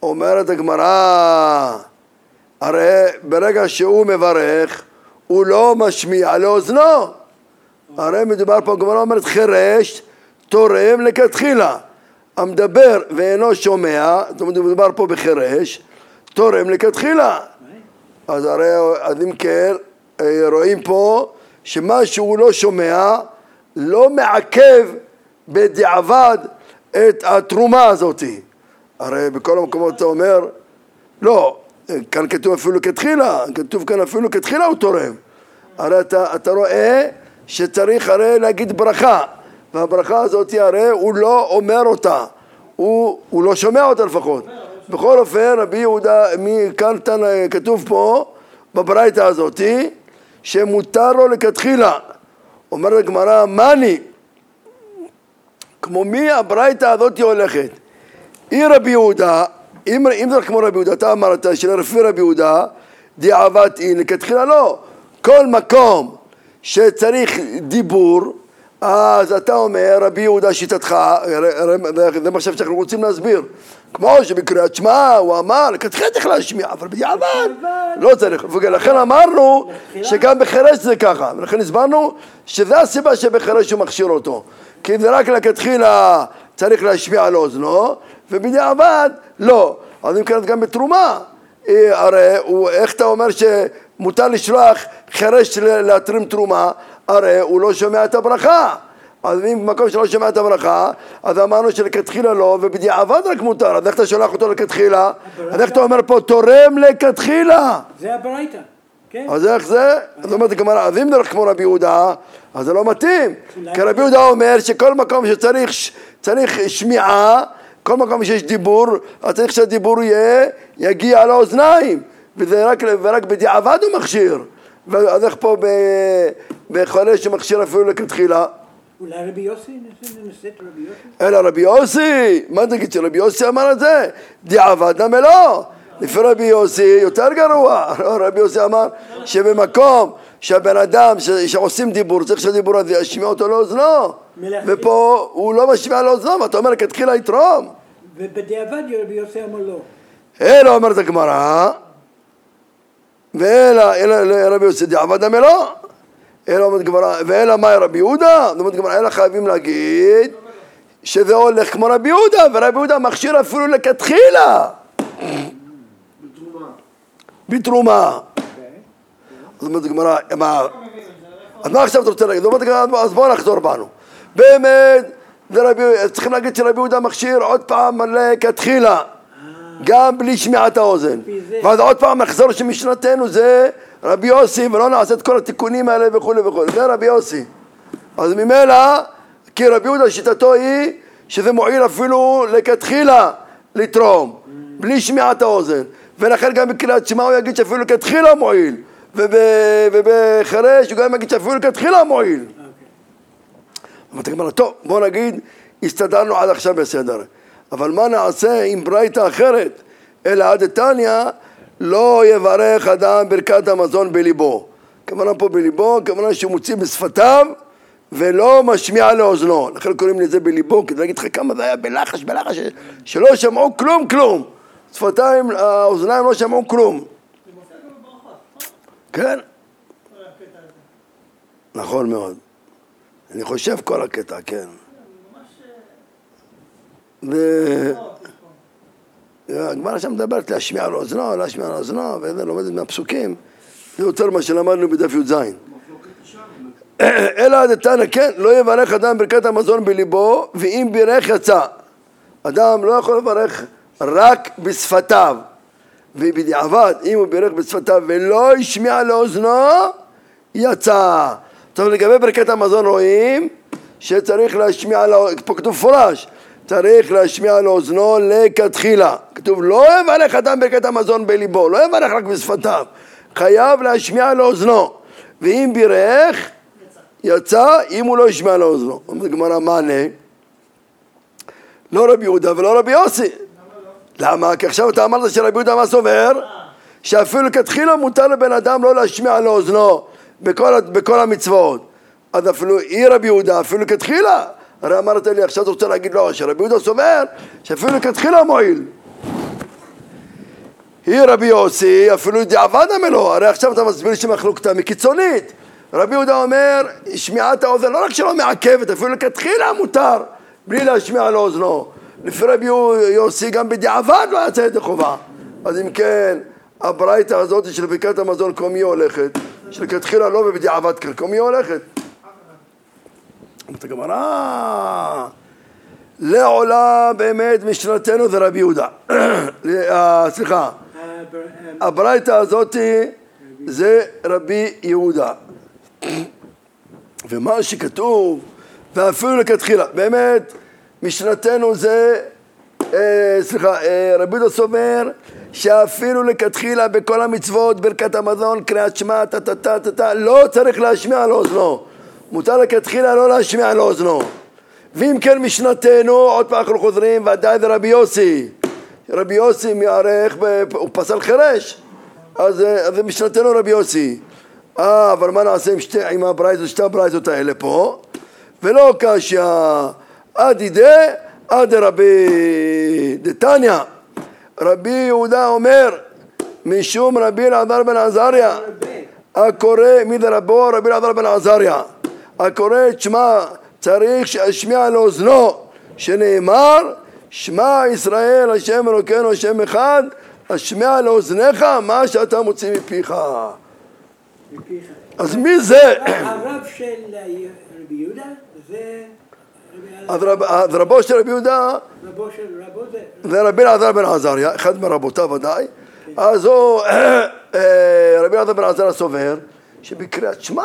אומרת הגמרא, הרי ברגע שהוא מברך הוא לא משמיע לאוזנו. הרי מדובר פה, הגמרא אומרת חירש תורם לכתחילה. המדבר ואינו שומע, זאת אומרת מדובר פה בחירש, תורם לכתחילה. אז הרי, אז אם כן, אה, רואים פה שמה שהוא לא שומע לא מעכב בדיעבד את התרומה הזאת. הרי בכל המקומות אתה אומר, לא, כאן כתוב אפילו לכתחילה, כתוב כאן אפילו כתחילה הוא תורם. הרי אתה, אתה רואה שצריך הרי להגיד ברכה, והברכה הזאת הרי הוא לא אומר אותה, הוא, הוא לא שומע אותה לפחות. בכל אופן, רבי יהודה, כאן כתוב פה, בברייתא הזאתי, שמותר לו לכתחילה. אומרת הגמרא, מאני, כמו מי הברייתא הזאתי הולכת? אי רבי יהודה, אם, אם זה כמו רבי יהודה, אתה אמרת שלפי רבי יהודה, דיעבת אי, לכתחילה לא. כל מקום שצריך דיבור, אז אתה אומר, רבי יהודה שיטתך, זה מה שאנחנו רוצים להסביר. כמו שבקריאת שמע הוא אמר, לכתחילה צריך להשמיע, אבל בדיעבד לא צריך. ולכן אמרנו שגם בחירש זה ככה, ולכן הסברנו שזה הסיבה שבחירש הוא מכשיר אותו. כי זה רק לכתחילה צריך להשמיע על אוזנו, ובדיעבד לא. אז אם כן גם בתרומה, אה, הרי הוא, איך אתה אומר שמותר לשלוח חירש להתרים תרומה, הרי הוא לא שומע את הברכה. אז אם במקום שלא שומע את הברכה, אז אמרנו שלכתחילה לא, ובדיעבד רק מותר, אז איך אתה שולח אותו לכתחילה? אז איך אתה אומר פה תורם לכתחילה? זה הברייתא. כן. אז איך זה? אז אומרת הגמרא, אז אם נלך כמו רבי יהודה, אז זה לא מתאים. כי רבי יהודה אומר שכל מקום שצריך צריך שמיעה, כל מקום שיש דיבור, אז צריך שהדיבור יהיה, יגיע לאוזניים. וזה רק, ורק בדיעבד הוא מכשיר. אז איך פה בחולה שמכשיר אפילו לכתחילה? אולי רבי יוסי? אלא רבי יוסי, מה תגיד שרבי יוסי אמר את זה? דיעבד נמי לא. לפי רבי יוסי יותר גרוע, רבי יוסי אמר שבמקום שהבן אדם שעושים דיבור צריך שהדיבור הזה ישמיע אותו לאוזנו. ופה הוא לא משמיע לאוזנו ואתה אומר כתחילה יתרום. ובדיעבד רבי יוסי אמר לא. אלא אומרת הגמרא ואלא רבי יוסי דיעבד אמר לא. אלא אומרת גמרא ואלא מאי רבי יהודה? אומרת גמרא אלא חייבים להגיד שזה הולך כמו רבי יהודה ורבי יהודה מכשיר אפילו לכתחילה. בתרומה. אז אומרת הגמרא, מה... אז מה עכשיו אתה רוצה להגיד? אז בואו נחזור בנו. באמת, צריכים להגיד שרבי יהודה מכשיר עוד פעם לכתחילה, גם בלי שמיעת האוזן. ואז עוד פעם נחזור שמשנתנו זה רבי יוסי, ולא נעשה את כל התיקונים האלה וכולי וכולי. זה רבי יוסי. אז ממילא, כי רבי יהודה שיטתו היא שזה מועיל אפילו לכתחילה לתרום, בלי שמיעת האוזן. ולכן גם בקריאת שמע הוא יגיד שאפילו לכתחילה מועיל, ובחירש הוא גם יגיד שאפילו לכתחילה מועיל. אמרתי הגמרא, טוב, בוא נגיד, הסתדרנו עד עכשיו בסדר, אבל מה נעשה עם ברייתא אחרת? אלא עד דתניא לא יברך אדם ברכת המזון בליבו. כוונה פה בליבו, כוונה שהוא מוציא בשפתיו ולא משמיע לאוזנו. לכן קוראים לזה בליבו, כדי להגיד לך כמה זה היה בלחש, בלחש, שלא שמעו כלום כלום. שפתיים, האוזניים לא שמעו כלום. כן. נכון מאוד. אני חושב כל הקטע, כן. ו... הגמרא שם מדברת להשמיע על אוזנו, להשמיע על אוזנו, וזה לומדת מהפסוקים. זה יותר מה שלמדנו בדף י"ז. אלא דתנא, כן, לא יברך אדם ברכת המזון בליבו, ואם בירך יצא. אדם לא יכול לברך רק בשפתיו, ובדיעבד, אם הוא בירך בשפתיו ולא השמיע לאוזנו, יצא. טוב, לגבי ברכת המזון רואים שצריך להשמיע, פה כתוב פורש, צריך להשמיע לאוזנו לכתחילה. כתוב לא יברך אדם ברכת המזון בליבו, לא יברך רק בשפתיו, חייב להשמיע לאוזנו. ואם בירך, יצא, אם הוא לא ישמיע לאוזנו. אומרת גמרא, מענה? לא רבי יהודה ולא רבי יוסי. למה? כי עכשיו אתה אמרת שרבי יהודה מה סובר? שאפילו לכתחילה מותר לבן אדם לא להשמיע לאוזנו בכל, בכל המצוות. אז אפילו היא רבי יהודה, אפילו לכתחילה. הרי אמרת לי, עכשיו אתה רוצה להגיד לא, שרבי יהודה סובר שאפילו לכתחילה מועיל. היא רבי יוסי, אפילו דיעבד אמרו, הרי עכשיו אתה מסביר שמחלוקתם היא קיצונית. רבי יהודה אומר, שמיעת האוזן לא רק שלא מעכבת, אפילו לכתחילה מותר, בלי להשמיע לאוזנו. לפי רבי יוסי גם בדיעבד לא יצא ידי חובה. אז אם כן, הברייתא הזאת של ברכת המזון, כה מי הולכת? שלכתחילה לא ובדיעבד כה מי הולכת? אומרת הגמרא, לעולה באמת משנתנו זה רבי יהודה. אה, סליחה, הבר- הברייתא הזאת זה רבי יהודה. ומה שכתוב, ואפילו לכתחילה, באמת, משנתנו זה, אה, סליחה, אה, רבי יהודה סובר שאפילו לכתחילה בכל המצוות, ברכת המזון, קריאת שמע, טה טה טה טה טה, לא צריך להשמיע לאוזנו. מותר לכתחילה לא להשמיע לאוזנו. ואם כן משנתנו, עוד פעם אנחנו חוזרים, ודאי זה רבי יוסי. רבי יוסי מערך, הוא פסל חירש. אז, אה, אז זה משנתנו רבי יוסי. אה, אבל מה נעשה עם, שתי, עם הברייתות, שתי הברייתות האלה פה? ולא קשיא, עדי דה, עדי רבי דתניא. רבי יהודה אומר, משום רבי אלעזר בן עזריה, הקורא, מי זה רבו? רבי אלעזר בן עזריה. הקורא את שמע צריך שישמיע לאוזנו, שנאמר, שמע ישראל השם אלוקינו השם אחד, השמיע לאוזניך מה שאתה מוציא מפיך. מפיך. אז מי זה? הרב של רבי יהודה זה אז רב- אז רבו של רבי יהודה זה רבי אלעזר בן עזריה, אחד מרבותיו ודאי, אז הוא, אה, רבי אלעזר בן עזריה סובר שבקריאת שמע,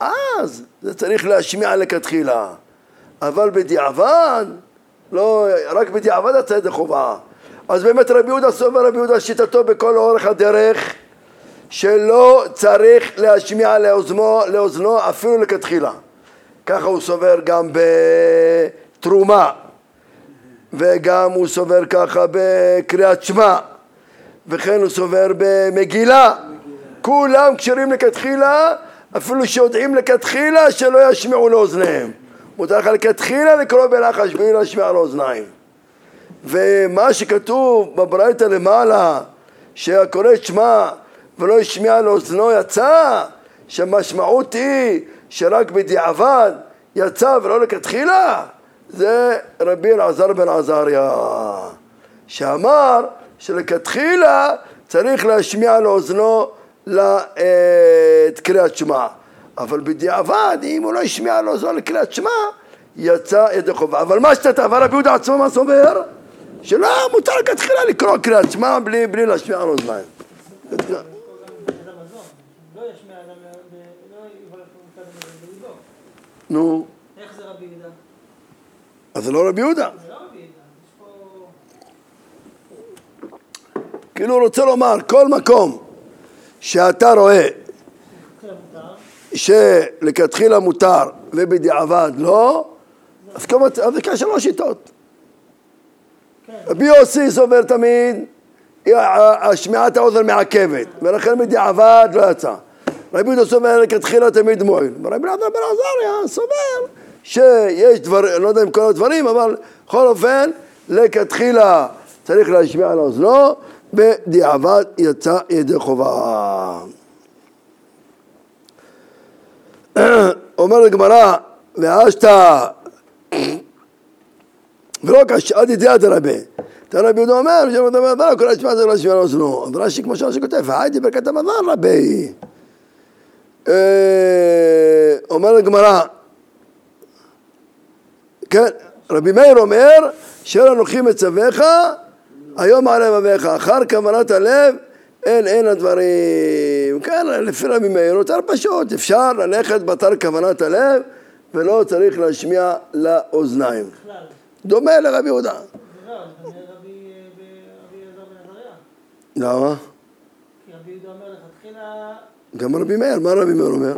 אז זה צריך להשמיע לכתחילה, אבל בדיעבד, לא, רק בדיעבד יצא ידי חובה. אז באמת רבי יהודה סובר, רבי יהודה שיטתו בכל אורך הדרך, שלא צריך להשמיע לאוזנו, לאוזנו אפילו לכתחילה. ככה הוא סובר גם בתרומה. וגם הוא סובר ככה בקריאת שמע, וכן הוא סובר במגילה. כולם כשרים לכתחילה, אפילו שיודעים לכתחילה שלא ישמיעו לאוזניהם. מותר לך לכתחילה לקרוא בלחש בלי להשמיע לאוזניים. ומה שכתוב בברייתא למעלה, שהקורא שמע ולא השמיע לאוזנו יצא, שהמשמעות היא שרק בדיעבד יצא ולא לכתחילה, זה רבי אלעזר בן עזריה, שאמר שלכתחילה צריך להשמיע לאוזנו ל- את קריאת שמע, אבל בדיעבד, אם הוא לא השמיע לאוזנו לקריאת שמע, יצא ידי חובה. אבל מה שאתה, אבל רבי יהודה עצמו מה סובר? שלא, מותר לכתחילה לקרוא קריאת שמע בלי, בלי להשמיע על אוזניים. גם ברכת המזון. לא ישמיע אדם, ב- לא יברך מצד בליבו. נו, איך זה רבי יהודה? אז זה לא רבי יהודה. זה לא רבי יהודה. יש פה... כאילו הוא רוצה לומר, כל מקום שאתה רואה כן. שלכתחילה מותר ובדיעבד לא, אז כמה- אז זה כשלוש שיטות. כן. רבי יוסי סובר תמיד, השמיעת האוזן מעכבת, ולכן בדיעבד לא יצא. רבי יהודה סובר לכתחילה תמיד מועיל. ורבי אלעזר בן עזריה סובר שיש דבר, אני לא יודע אם כל הדברים, אבל בכל אופן, לכתחילה צריך להשמיע על אוזנו, בדיעבד יצא ידי חובה. אומר הגמרא, ואשתא ולא כשעד ידיעת הרבה. תראה רבי יהודה אומר, שם אתה אומר, כל השמע צריך להשמיע לאוזנו. אז רש"י כמו שרש"י כותב, והייתי ברכת המזל רבי. אה, אומר הגמרא, כן, רבי מאיר אומר, שאר אנוכי מצווך, היום על לבביך, אחר כוונת הלב, אין אין הדברים. כן, לפי רבי מאיר יותר פשוט, אפשר ללכת בתר כוונת הלב, ולא צריך להשמיע לאוזניים. דומה לרבי יהודה. לא, אה. למה? כי רבי יהודה אומר לכתחילה, גם רבי מאיר, מה רבי מאיר אומר?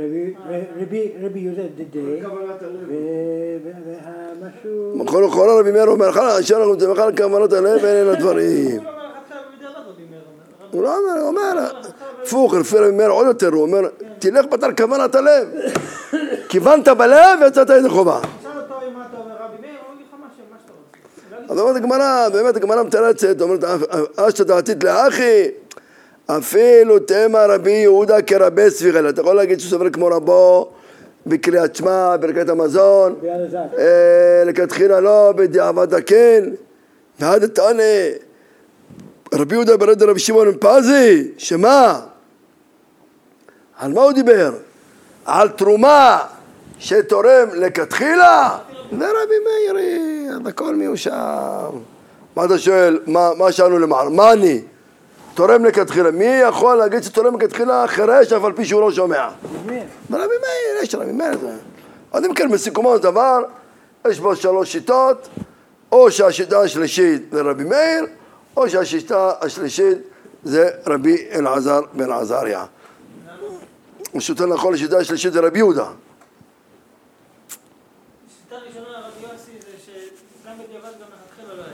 רבי- יהודה. ומשהו... בכל כל רבי מאיר אומר, אשר אנחנו נתמך על כוונות הלב ואין הדברים. הוא לא אומר אומר. רבי- הוא לא אומר, הוא אומר, הפוך, לפי רבי מאיר עוד יותר, הוא אומר, תלך בתר כוונת הלב. כיוונת בלב ויצאת ידי חובה. לא אז אומרת הגמרא, באמת הגמרא מתרצת, אומרת, אשתא דעתית לאחי, אפילו תמה רבי יהודה כרבי סבירל. אתה יכול להגיד שהוא סובר כמו רבו בקריאת שמע, ברכת המזון. אה, לכתחילה לא, בדיעבד הכן, ועד תענה, רבי יהודה ברד רבי שמעון פזי, שמה? על מה הוא דיבר? על תרומה שתורם לכתחילה? זה רבי מאירי, הכל מיושב. מה אתה שואל? מה שאלנו למעלה? מה אני? תורם לכתחילה. מי יכול להגיד שתורם לכתחילה חירש אף על פי שהוא לא שומע? רבי מאיר, יש רבי מאיר. אז אם כן, בסיכומו של דבר, יש בו שלוש שיטות, או שהשיטה השלישית זה רבי מאיר, או שהשיטה השלישית זה רבי אלעזר בן עזריה. או שיותר נכון, השיטה השלישית זה רבי יהודה.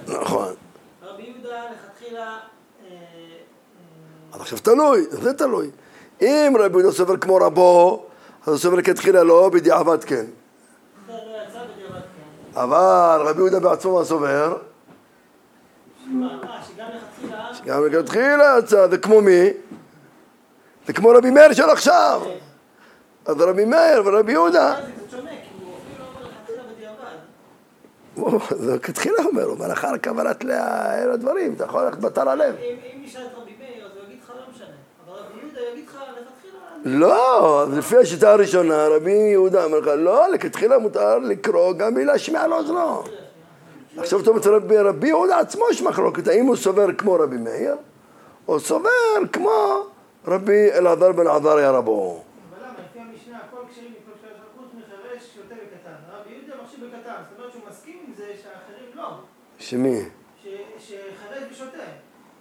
לא. נכון. רבי יהודה לכתחילה... אז עכשיו תלוי, זה תלוי. אם רבי יהודה סובר כמו רבו, אז הוא סובר לכתחילה לא, בדיעבד כן. אבל רבי יהודה בעצמו מה סובר? שגם לכתחילה... יצא, זה כמו מי? זה כמו רבי מאיר של עכשיו. אז רבי מאיר ורבי יהודה, זה לא זה כתחילה אומר, הוא אומר אחר אלה הדברים, אתה יכול ללכת בתר הלב. אם אם נשאל את רבי מאיר, אז הוא יגיד לך לא משנה. אבל רבי יהודה יגיד לך לכתחילה... לא, לפי השיטה הראשונה, רבי יהודה אומר לך, לא, לכתחילה מותר לקרוא גם בלי להשמיע לאוזנו. עכשיו אתה אומר, רבי, יהודה עצמו יש מחלוקת, האם הוא סובר כמו רבי מאיר, או סובר כמו רבי אלעזר בן עזריה רבו. לא. שמי? ש- שחירש ושותה.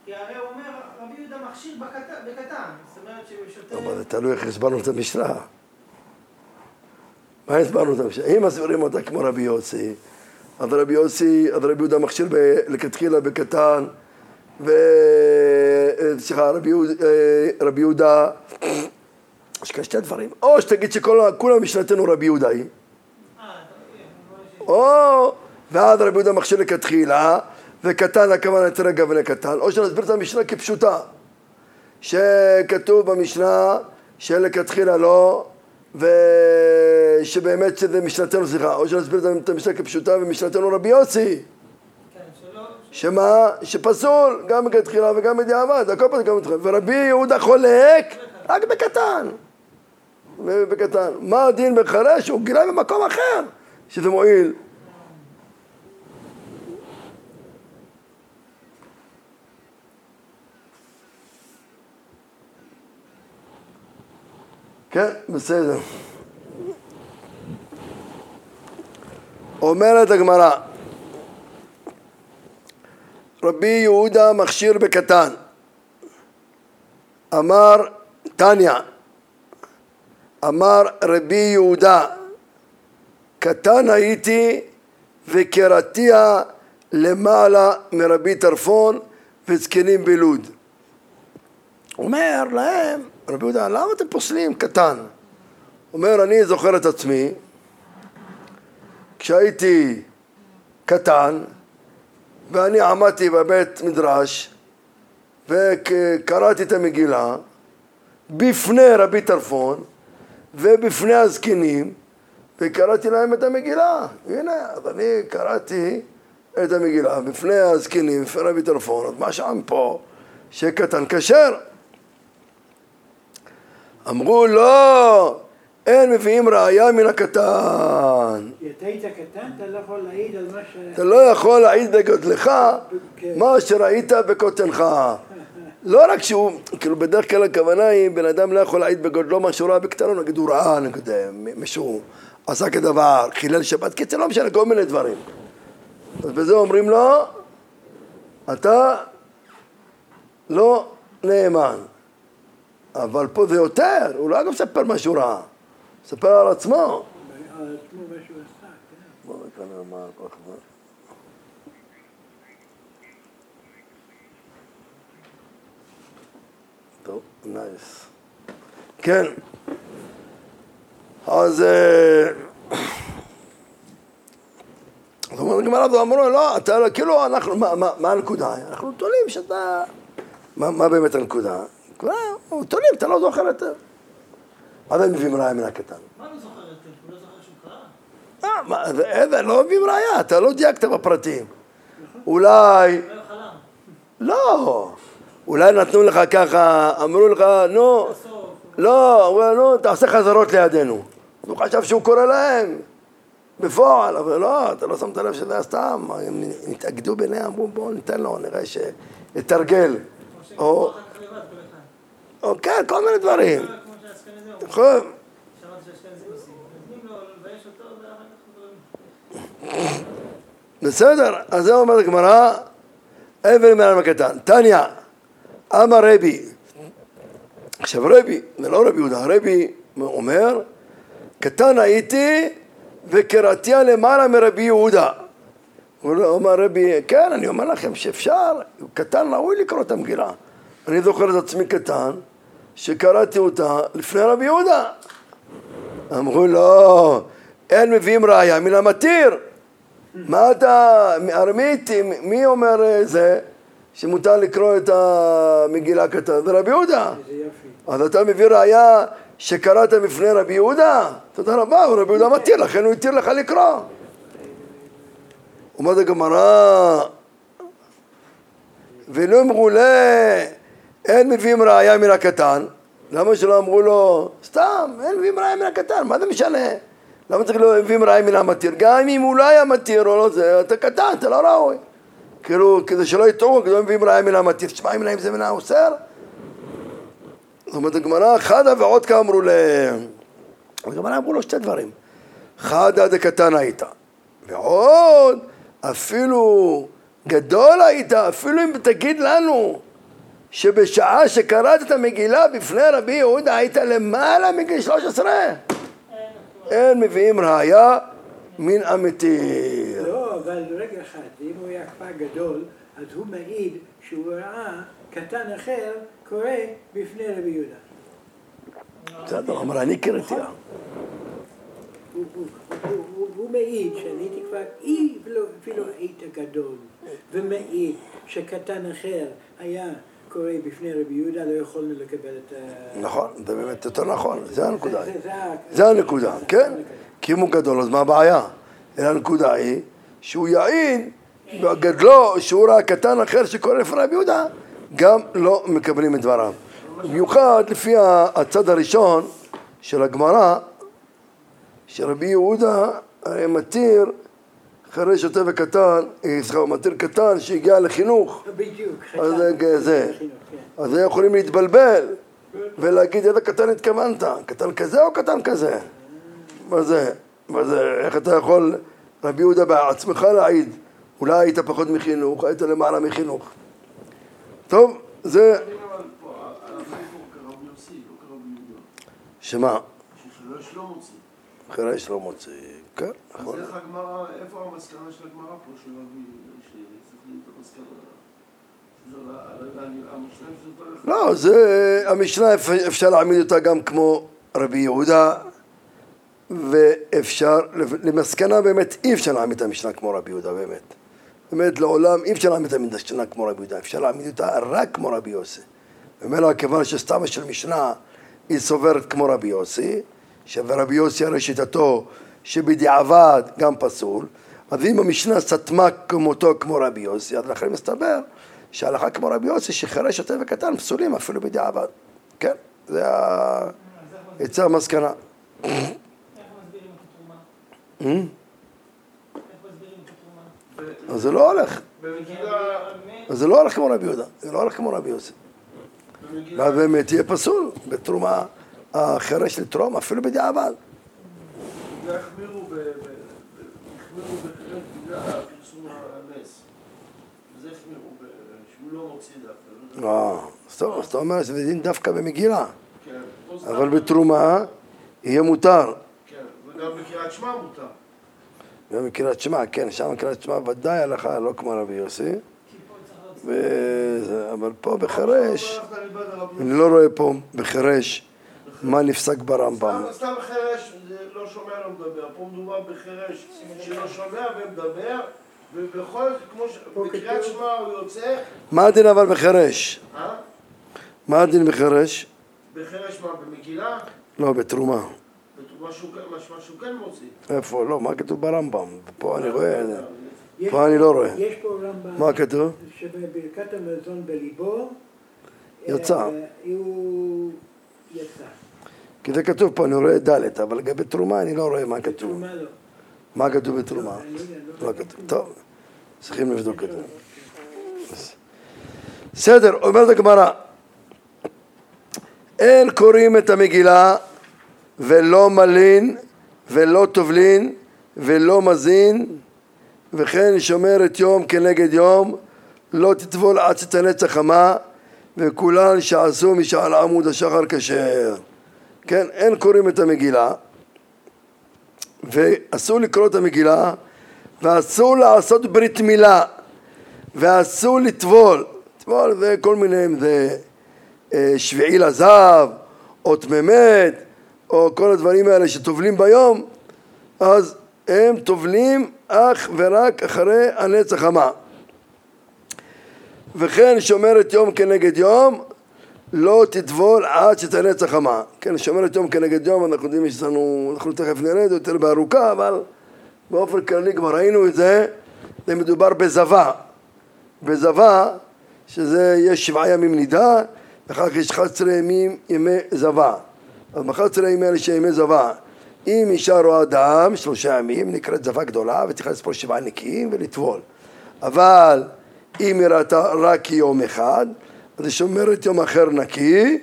כי הרי הוא אומר, רבי יהודה מכשיר בקט- בקטן. זאת אומרת שהוא שותה... אבל זה תלוי איך הסברנו את המשנה. מה הסברנו את המשנה? אם מסבירים אותה כמו רבי יוסי, אז רבי יוסי, אז רבי יהודה מכשיר לכתחילה בקטן, ו... אה, סליחה, רבי יהודה, אה, יש כאן שתי דברים, או שתגיד שכולם משנתנו רבי יהודה היא, אה, מבין, או, ואז רבי יהודה מכשיר לכתחילה, וקטן הכוונה יותר רגע ולקטן, או שנסביר את המשנה כפשוטה, שכתוב במשנה שלכתחילה לא, ושבאמת שזה משנתנו, סליחה, או שנסביר את המשנה כפשוטה ומשנתנו רבי יוסי. שמה? שפסול, גם מכתחילה וגם בדיעבד, הכל פסול גם מכתחילה, ורבי יהודה חולק רק בקטן, בקטן. מה הדין בחרש? הוא גילה במקום אחר, שזה מועיל. כן, בסדר. אומרת הגמרא, רבי יהודה מכשיר בקטן. אמר תניא, אמר רבי יהודה, קטן הייתי וקראתיה למעלה מרבי טרפון וזקנים בלוד. אומר להם, רבי יהודה, למה אתם פוסלים קטן? אומר, אני זוכר את עצמי, כשהייתי קטן, ואני עמדתי בבית מדרש וקראתי את המגילה בפני רבי טרפון ובפני הזקנים וקראתי להם את המגילה. הנה, אז אני קראתי את המגילה בפני הזקנים, בפני רבי טרפון, אז מה שם פה? שקטן כשר. אמרו לא, אין מביאים ראייה מן הקטן. אתה לא יכול להעיד לא יכול להעיד בגודלך מה שראית בקוטנך. לא רק שהוא, כאילו בדרך כלל הכוונה היא, בן אדם לא יכול להעיד בגודלו מה שהוא ראה בקטנו, נגיד הוא ראה, נגיד מישהו עשה כדבר, חילל שבת, קיצר לא משנה, כל מיני דברים. אז בזה אומרים לו, אתה לא נאמן. אבל פה זה יותר, הוא לא מספר מה שהוא ראה. מספר על עצמו. טוב, נייס. כן. אז... אה, זאת אומרת, הגמרא הזו אמרו לא, אתה, כאילו, אנחנו, מה, הנקודה? אנחנו תולים שאתה... מה באמת הנקודה? כבר, תולים, אתה לא זוכר יותר. מה זה מביאים ראיה מן הקטן? מה לא זוכר יותר? הוא לא זוכר שהוא קרא? אה, לא מביאים ראיה, אתה לא דייקת בפרטים. אולי, לא. לא, אולי נתנו לך ככה, אמרו לך, נו. לא, אמרו לו, נו, תעשה חזרות לידינו. הוא חשב שהוא קורא להם, בפועל, אבל לא, אתה לא שמת לב שזה היה סתם, הם התאגדו ביניהם, אמרו בואו ניתן לו, נראה שיתרגל. או, או כן, כל מיני דברים. אומרים. נכון, דברים. בסדר, אז זה אומרת הגמרא, אבל מעלם הקטן. תניא, אמר רבי, עכשיו רבי, זה לא רבי יהודה, רבי אומר, קטן הייתי וקראתיה למעלה מרבי יהודה. הוא לא- אומר רבי, כן, אני אומר לכם שאפשר, קטן ראוי לקרוא את המגילה. אני זוכר את עצמי קטן, שקראתי אותה לפני רבי יהודה. אמרו לא, אין מביאים ראיה מן המתיר. מה אתה, ארמית, מי אומר אה, זה, שמותר לקרוא את המגילה קטן? זה רבי יהודה. אז אתה מביא ראיה שקראת בפני רבי יהודה? תודה רבה, רבי יהודה מתיר, לכן הוא התיר לך לקרוא. אומרת הגמרא, ולא אמרו לה, אין מביאים ראיה מן הקטן. למה שלא אמרו לו, סתם, אין מביאים ראיה מן הקטן, מה זה משנה? למה צריך לא מביאים ראיה מן המתיר? גם אם הוא לא היה מתיר או לא זה, אתה קטן, אתה לא ראוי. כאילו, כדי שלא יטעו, לא מביאים ראיה מן המתיר, תשמע אם להם זה מן האוסר? זאת אומרת, הגמרא, חדה ועוד כמה אמרו להם. הגמרא אמרו לו שתי דברים. חדה דקטן היית, ועוד, אפילו גדול היית, אפילו אם תגיד לנו שבשעה שקראת את המגילה בפני רבי יהודה היית למעלה מגיל 13, אין מביאים ראיה מן המתיר. לא, אבל רגע אחד, אם הוא היה כבר גדול, אז הוא מעיד שהוא ראה קטן אחר קורא בפני רבי יהודה. בסדר, אמר אני קראתי לה. הוא- הוא- הוא- הוא- הוא מעיד שאני הייתי כבר, אי אפילו היית גדול, ומעיד שקטן אחר היה קורא בפני רבי יהודה, לא יכולנו לקבל את ה... נכון, זה באמת יותר נכון, זה הנקודה. זה- הנקודה, כן? כי אם הוא גדול, אז מה הבעיה? אלא הנקודה היא שהוא יעיד, גדלו, שהוא ראה קטן אחר שקורא לפני רבי יהודה, גם לא מקבלים את דבריו. במיוחד לפי הצד הראשון של הגמרא, שרבי יהודה מתיר אחרי שוטה וקטן, אה, סליחה, הוא מתיר קטן שהגיע לחינוך, בדיוק. אז. זה- זה. חינוך, כן. אז הם יכולים להתבלבל ולהגיד איזה קטן התכוונת, קטן כזה או קטן כזה? מה זה? מה זה? איך אתה יכול, רבי יהודה בעצמך להעיד, אולי היית פחות מחינוך, היית למעלה מחינוך. טוב, זה, לא. שמה? שחרש לא מוציא. לא כן, אז נכון. איך הגמרא, איפה המסקנה של הגמרא פה, של רבי, שצריך להיות המסקנה? שזה הולך... לא, זה, המשנה אפ- אפשר להעמיד אותה גם כמו רבי יהודה, ואפשר, למסקנה באמת אי אפשר להעמיד את המשנה כמו רבי יהודה, באמת. באמת לעולם אי אפשר להעמיד את המשנה כמו רבי יהודה, אפשר להעמיד אותה רק כמו רבי יוסי. ומילא כיוון שסתמה של משנה היא סוברת כמו רבי יוסי, שרבי יוסי הרי שיטתו שבדיעבד גם פסול, אז אם המשנה סתמה כמותו כמו רבי יוסי, אז לכן מסתבר שההלכה כמו רבי יוסי שחירש שוטה וקטן פסולים אפילו בדיעבד. כן, זה ה... יצא המסקנה. איך מסבירים את התרומה? אז זה לא הולך, אז זה לא הולך כמו רבי יהודה, זה לא הולך כמו רבי יוסי. ואז באמת יהיה פסול בתרומה החירש לתרום אפילו בדיעבד. החמירו בחלק בגלל הנס. וזה החמירו. שהוא לא מוציא דווקא. לא. אה, אז אתה אומר שזה דין דווקא במגילה, כן. אבל בתרומה יהיה מותר. כן, וגם בקריאת שמע מותר. גם בקריאת שמע, כן, שם קריאת שמע ודאי הלכה, לא כמו רבי יוסי. אבל פה בחרש, אני לא רואה פה בחרש מה נפסק ברמב"ם. סתם- סתם לא מדבר. פה מדובר בחירש שלא שומע ומדבר, ובכל, כמו ש... בקריאת שמע הוא יוצא, מה הדין אבל בחרש? אה? מה הדין בחרש? בחירש מה, במגילה? לא, בתרומה. מה שהוא כן- מה שהוא כן מוציא. איפה? לא, מה כתוב ברמב"ם? פה אני רואה, יש- פה אני לא רואה. יש פה רמב"ם. מה כתוב? שבברכת המזון בליבו. יצא. אה, הוא יצא. כי זה כתוב פה, אני רואה ד', אבל לגבי תרומה אני לא רואה מה כתוב. מה כתוב בתרומה? לא. כתוב. טוב, צריכים לבדוק את זה. בסדר, אומרת הגמרא, אין קוראים את המגילה ולא מלין ולא טובלין ולא מזין וכן שומרת יום כנגד יום לא תטבול עד שתנץ החמה וכולן שעשו משעל עמוד השחר כשר כן, אין קוראים את המגילה ואסור לקרוא את המגילה ואסור לעשות ברית מילה ואסור לטבול טבול זה כל מיני אם זה אה, שביעי לזהב או תממת או כל הדברים האלה שטובלים ביום אז הם טובלים אך ורק אחרי הנץ החמה וכן שומרת יום כנגד יום לא תטבול עד שתנץ החמה כן, שומרת יום כנגד יום אנחנו יודעים שיש לנו, אנחנו תכף זה יותר בארוכה אבל באופן כללי כבר ראינו את זה זה מדובר בזבה בזבה שזה יש שבעה ימים נידה ואחר כך יש 11 ימים ימי זבה אז ב-11 ימים האלה שימי זבה אם אישה רואה דם שלושה ימים נקראת זבה גדולה וצריכה לספור שבעה נקיים ולטבול. אבל אם היא ראתה רק יום אחד אז היא שומרת יום אחר נקי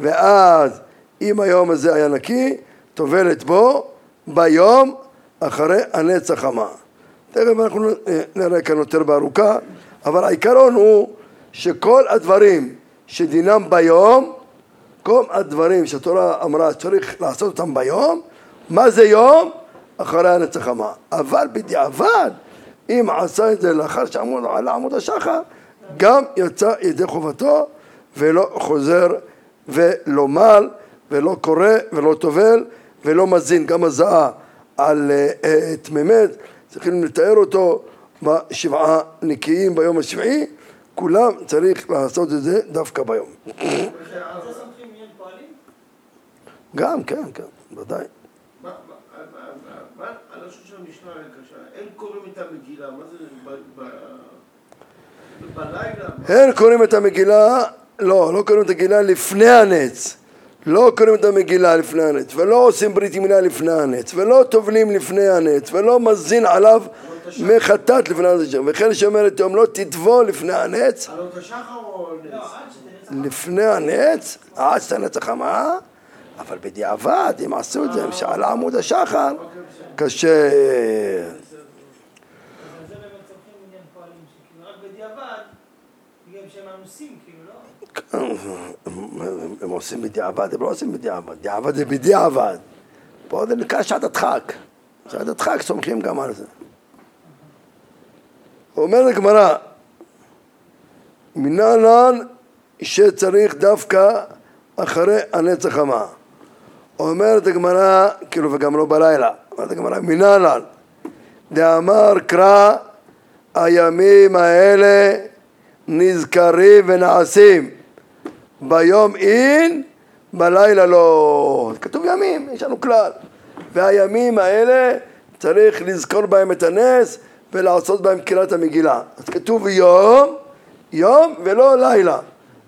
ואז אם היום הזה היה נקי טובלת בו ביום אחרי הנץ החמה תכף אנחנו נראה כאן יותר בארוכה אבל העיקרון הוא שכל הדברים שדינם ביום כל הדברים שהתורה אמרה שצריך לעשות אותם ביום מה זה יום? אחרי הנץ החמה אבל בדיעבד אם עשה את זה לאחר שעמוד על עמוד השחר גם יצא ידי חובתו ולא חוזר ולא מל ולא קורא ולא טובל ולא מזין גם הזעה על uh, תממת צריכים לתאר אותו בשבעה נקיים ביום השביעי כולם צריך לעשות את זה דווקא ביום? גם כן כן ודאי מה, מה, מה, מה, הלשון של המשנה אין קוראים את המגילה, מה זה, אין קוראים את המגילה, לא, לא קוראים את המגילה לפני הנץ. לא קוראים את המגילה לפני הנץ, ולא עושים ברית מילה לפני הנץ, ולא טובלים לפני הנץ, ולא מזין עליו מחטאת לפני הנץ, וכן שאומרת יום לא תטבול לפני הנץ? לא, שתנצח. לפני הנץ, עד שתנץ החמה, אבל בדיעבד, אם עשו את זה, שעל עמוד השחר, קשה. אז על זה באמת סומכים עניין פועלים, שכאילו רק בדיעבד, בגלל כאילו, לא? הם- עושים בדיעבד, הם לא עושים בדיעבד, דיעבד זה בדיעבד. פה זה נקרא שעת הדחק. שעת הדחק סומכים גם על זה. אומרת הגמרא, מנהלן שצריך דווקא אחרי הנץ החמה. אומרת הגמרא, כאילו וגם לא בלילה, אומרת הגמרא, מנהלן דאמר קרא הימים האלה נזכרים ונעשים ביום אין, בלילה לא. כתוב ימים, יש לנו כלל. והימים האלה צריך לזכור בהם את הנס ולעשות בהם קריאת המגילה. אז כתוב יום, יום ולא לילה.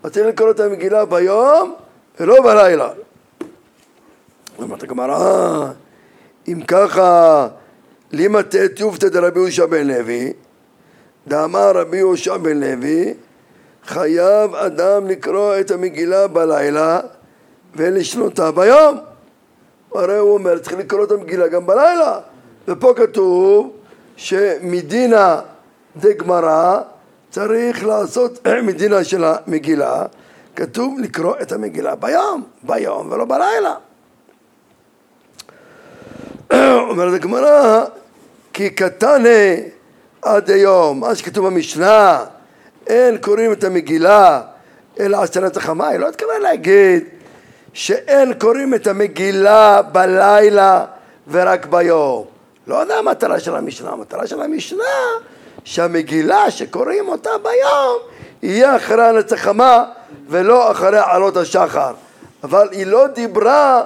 אז צריך לקרוא את המגילה ביום ולא בלילה. אומרת הגמרא, אם ככה, לימא תיובתא דרבי יהושע בן לוי, דאמר רבי יהושע בן לוי, חייב אדם לקרוא את המגילה בלילה ולשנותה ביום. הרי הוא אומר, צריך לקרוא את המגילה גם בלילה. ופה כתוב שמדינה דגמרא צריך לעשות, מדינה של המגילה, כתוב לקרוא את המגילה ביום, ביום ולא בלילה. אומרת הגמרא, כי קטנה עד היום, מה שכתוב במשנה, אין קוראים את המגילה אלא עשרת החמה, היא לא התכוונה להגיד שאין קוראים את המגילה בלילה ורק ביום. לא זה המטרה של המשנה, המטרה של המשנה שהמגילה שקוראים אותה ביום יהיה אחרי הנצח חמה ולא אחרי עלות השחר. אבל היא לא דיברה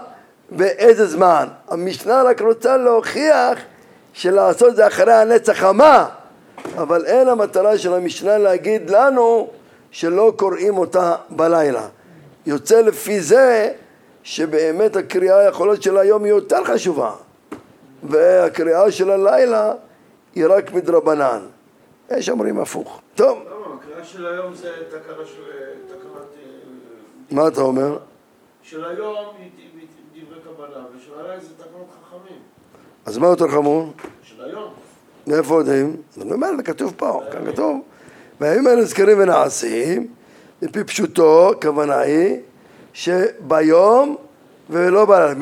באיזה זמן. המשנה רק רוצה להוכיח שלעשות זה אחרי הנצח חמה, אבל אין המטרה של המשנה להגיד לנו שלא קוראים אותה בלילה. יוצא לפי זה שבאמת הקריאה יכול להיות של היום היא יותר חשובה והקריאה של הלילה היא רק מדרבנן. יש אומרים הפוך. טוב. למה? הקריאה של היום זה תקנה של... תקנת... מה אתה אומר? של היום היא דברי קבלה, ושל הלילה זה תקנות חכמים. אז מה יותר חמור? של היום. מאיפה יודעים? זה כתוב פה, כאן כתוב. והימים האלה נזכרים ונעשים, לפי פשוטו, הכוונה היא שביום ולא בלילה.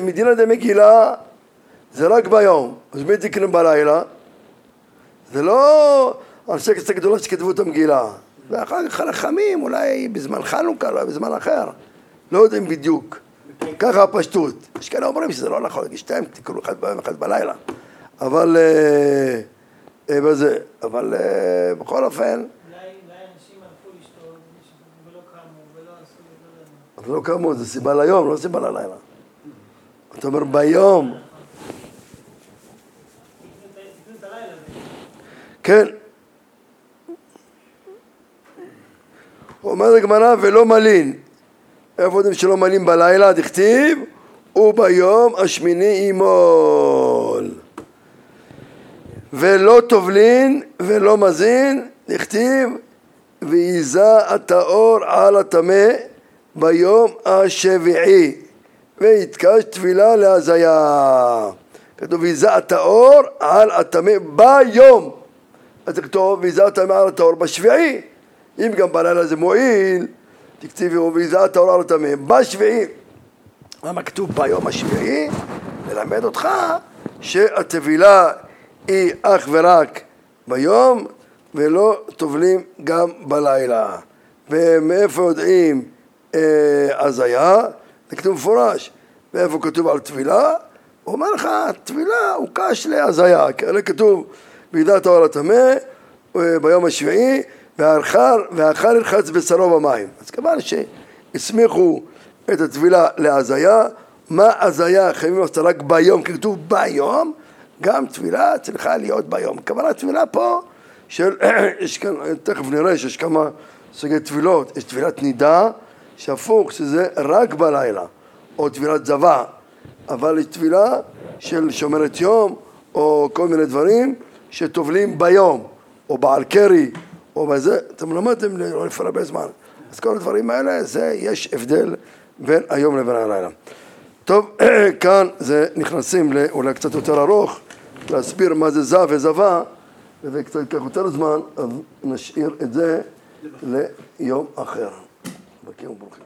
מדינא דמגילה זה רק ביום, אז מי תקנו בלילה? זה לא אנשי כסת גדולה שכתבו את המגילה. ואחר כך חלחמים, אולי בזמן חנוכה, אולי בזמן אחר. לא יודעים בדיוק. ככה הפשטות. יש כאלה אומרים שזה לא נכון, שתיים, תקראו אחד ביום, אחד בלילה. אבל... אה, אה. אבל אה, בכל אופן... אז לא קמו, זה סיבה ליום, לא סיבה ללילה. אתה אומר ביום. כן. אומר הגמרא ולא מלין. איפה יודעים שלא מלין בלילה? דכתיב וביום השמיני ימול. ולא טובלין ולא מזין, דכתיב וייזה הטהור על הטמא ביום השביעי ויתקש טבילה להזיה. כתוב וייזה הטהור על הטמא ביום. אז תכתוב וייזה הטמא על הטהור בשביעי. אם גם בלילה זה מועיל, תקציבי וייזה הטהור על הטמא בשביעי. למה כתוב ביום השביעי? ללמד אותך שהטבילה היא אך ורק ביום ולא טובלים גם בלילה. ומאיפה יודעים אה, הזיה? זה כתוב מפורש. ואיפה כתוב על טבילה? הוא אומר לך, טבילה הוא קש להזיה. כאלה כתוב בידת האור הטמא אה, ביום השביעי והאכל ירחץ בשרו במים. אז כמובן שהסמיכו את הטבילה להזיה. מה הזיה חייבים לעשות רק ביום? כי כתוב ביום גם תפילה צריכה להיות ביום. כוונה תפילה פה של, יש כאן, תכף נראה שיש כמה סוגי תפילות, יש תפילת נידה שהפוך שזה רק בלילה, או תפילת זבה, אבל יש תפילה של שומרת יום, או כל מיני דברים שטובלים ביום, או בעל קרי, או בזה, אתם למדתם לא לפני הרבה זמן. אז כל הדברים האלה, זה יש הבדל בין היום לבין הלילה. טוב, כאן זה נכנסים לאולי קצת יותר ארוך להסביר מה זה זב וזבה, וזה קצת ייקח יותר זמן, אז נשאיר את זה ליום אחר. ברוכים וברוכים.